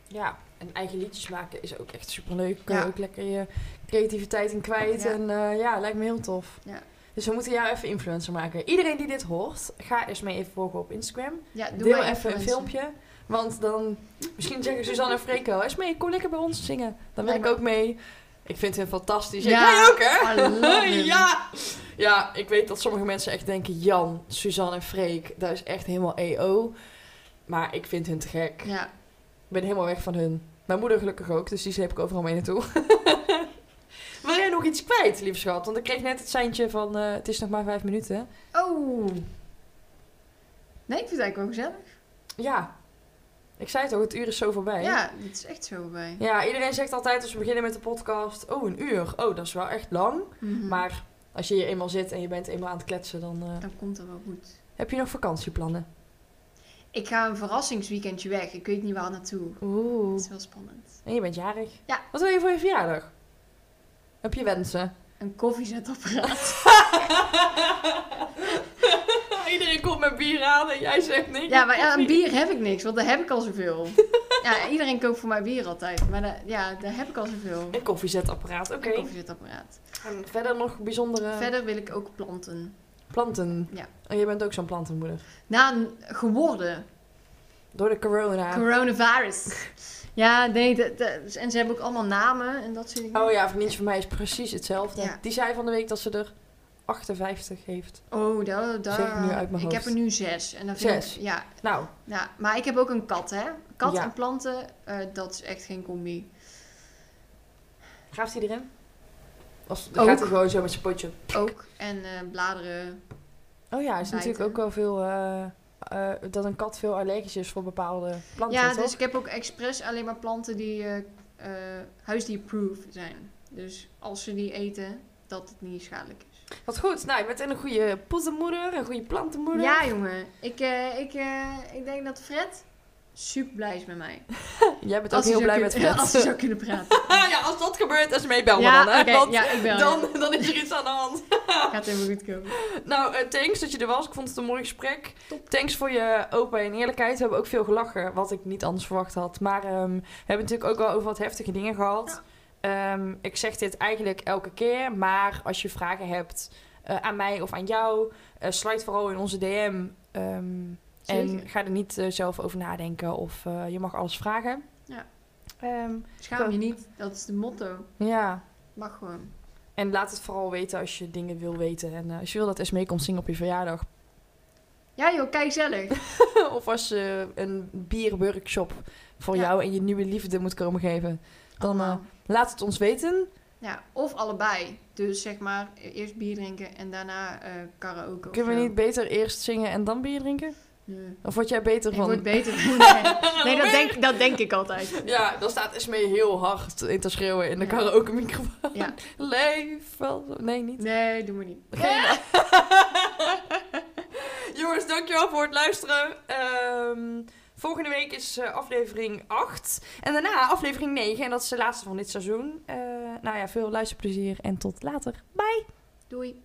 Ja, en eigen liedjes maken is ook echt superleuk. Kun Ja. je ook lekker je creativiteit in kwijt. Ja. En eh, ja, lijkt me heel tof. Ja. Dus we moeten jou even influencer maken. Iedereen die dit hoort, ga eens mee even volgen op Instagram. Ja, doe Deel even een filmpje. Want dan, misschien zeggen Suzanne en Freek wel, Esmee, kom lekker bij ons zingen. Dan wil ik ook mee. Ik vind hen fantastisch. Ja, Jij ook, hè? <laughs> Ja. ja, ik weet dat sommige mensen echt denken, Jan, Suzanne en Freek, dat is echt helemaal EO. Maar ik vind hun te gek. Ja, Ik ben helemaal weg van hun. Mijn moeder gelukkig ook, dus die sleep ik overal mee naartoe. <laughs> Wil jij nog iets kwijt, lieve schat? Want ik kreeg net het seintje van, eh, het is nog maar vijf minuten. Oh. Nee, ik vind het eigenlijk wel gezellig. Ja. Ik zei het ook, het uur is zo voorbij. Ja, het is echt zo bij. Ja, iedereen zegt altijd als we beginnen met de podcast, oh, een uur. Oh, dat is wel echt lang. Mhm. Maar als je hier eenmaal zit en je bent eenmaal aan het kletsen, dan eh, Dan komt het wel goed. heb je nog vakantieplannen. Ik ga een verrassingsweekendje weg. Ik weet niet waar naartoe. Oeh. Dat is wel spannend. En je bent jarig. Ja. Wat wil je voor je verjaardag? Heb je wensen? Een koffiezetapparaat. <laughs> Iedereen komt met bier aan en jij zegt niks. Ja, maar ja, aan bier heb ik niks, want daar heb ik al zoveel. <laughs> Ja, iedereen koopt voor mij bier altijd. Maar ja, daar heb ik al zoveel. Een koffiezetapparaat, oké. Een koffiezetapparaat. En verder nog bijzondere Verder wil ik ook planten. planten. Ja. En je bent ook zo'n plantenmoeder. Nou, geworden. Door de corona. Coronavirus. <laughs> Ja, nee, dat- en ze hebben ook allemaal namen en dat soort dingen. oh ja, vriendje van mij is precies hetzelfde. Ja. Die zei van de week dat ze er 58 heeft. Oh, daar, daar. Zeg ik nu uit mijn ik heb er nu zes. En dan vind ik- Zes? ja, Nou, ja, maar ik heb ook een kat, hè. Kat Ja. en planten, eh, dat is echt geen combi. graaft hij erin? Of Ook. gaat hij gewoon zo met zijn potje? Ook. En eh, bladeren. Oh ja, is Bijten. natuurlijk ook wel veel... eh, eh, dat een kat veel allergisch is voor bepaalde planten, ja, toch? dus ik heb ook expres alleen maar planten die eh eh huisdierproof zijn. Dus als ze die eten, dat het niet schadelijk is. Wat goed. Nou, je bent een goede poezenmoeder, een goede plantenmoeder. Ja, jongen. Ik, ik, ik denk dat Fred super blij is met mij. <laughs> Jij bent ook heel blij met <laughs> Fred. Als hij zou kunnen praten. <laughs> ja, als dat gebeurt, is me ja, dan. Hè? oké, Want ja, ik bel je. dan, dan is er iets aan de hand. Gaat helemaal goed komen. Nou, eh, thanks dat je er was. Ik vond het een mooi gesprek. Thanks voor je open en eerlijkheid. We hebben ook veel gelachen, wat ik niet anders verwacht had. Maar ehm, we hebben natuurlijk ook wel over wat heftige dingen gehad. Ehm, ik zeg dit eigenlijk elke keer, maar als je vragen hebt eh, aan mij of aan jou, eh sluit vooral in onze DM. En ga er niet eh, zelf over nadenken of eh, je mag alles vragen. Ja. Ehm, Schaam je niet. Dat is de motto. ja. Mag gewoon. En laat het vooral weten als je dingen wil weten. En eh, als je wil dat Esmee komt zingen op je verjaardag, Ja joh, kijk zellig. <laughs> of als je een bierworkshop voor Ja. jou en je nieuwe liefde moet komen geven, dan Allemaal. laat het ons weten. Ja, of allebei. Dus zeg maar, eerst bier drinken en daarna eh karaoke. Kunnen we niet beter eerst zingen en dan bier drinken? Nee. Of word jij beter Ik van... word beter. <laughs> Nee, nee dat, denk, dat denk ik altijd. Ja, dan staat Esmee heel hard in te schreeuwen in de Ja. karaoke microfoon. Ja. <laughs> Leef wel Nee, niet. Nee, doe maar niet. Geen- <laughs> Jongens, dankjewel voor het luisteren. Ehm, volgende week is eh, aflevering 8. En daarna aflevering 9. En dat is de laatste van dit seizoen. Eh, nou ja, veel luisterplezier en tot later. Bye! Doei.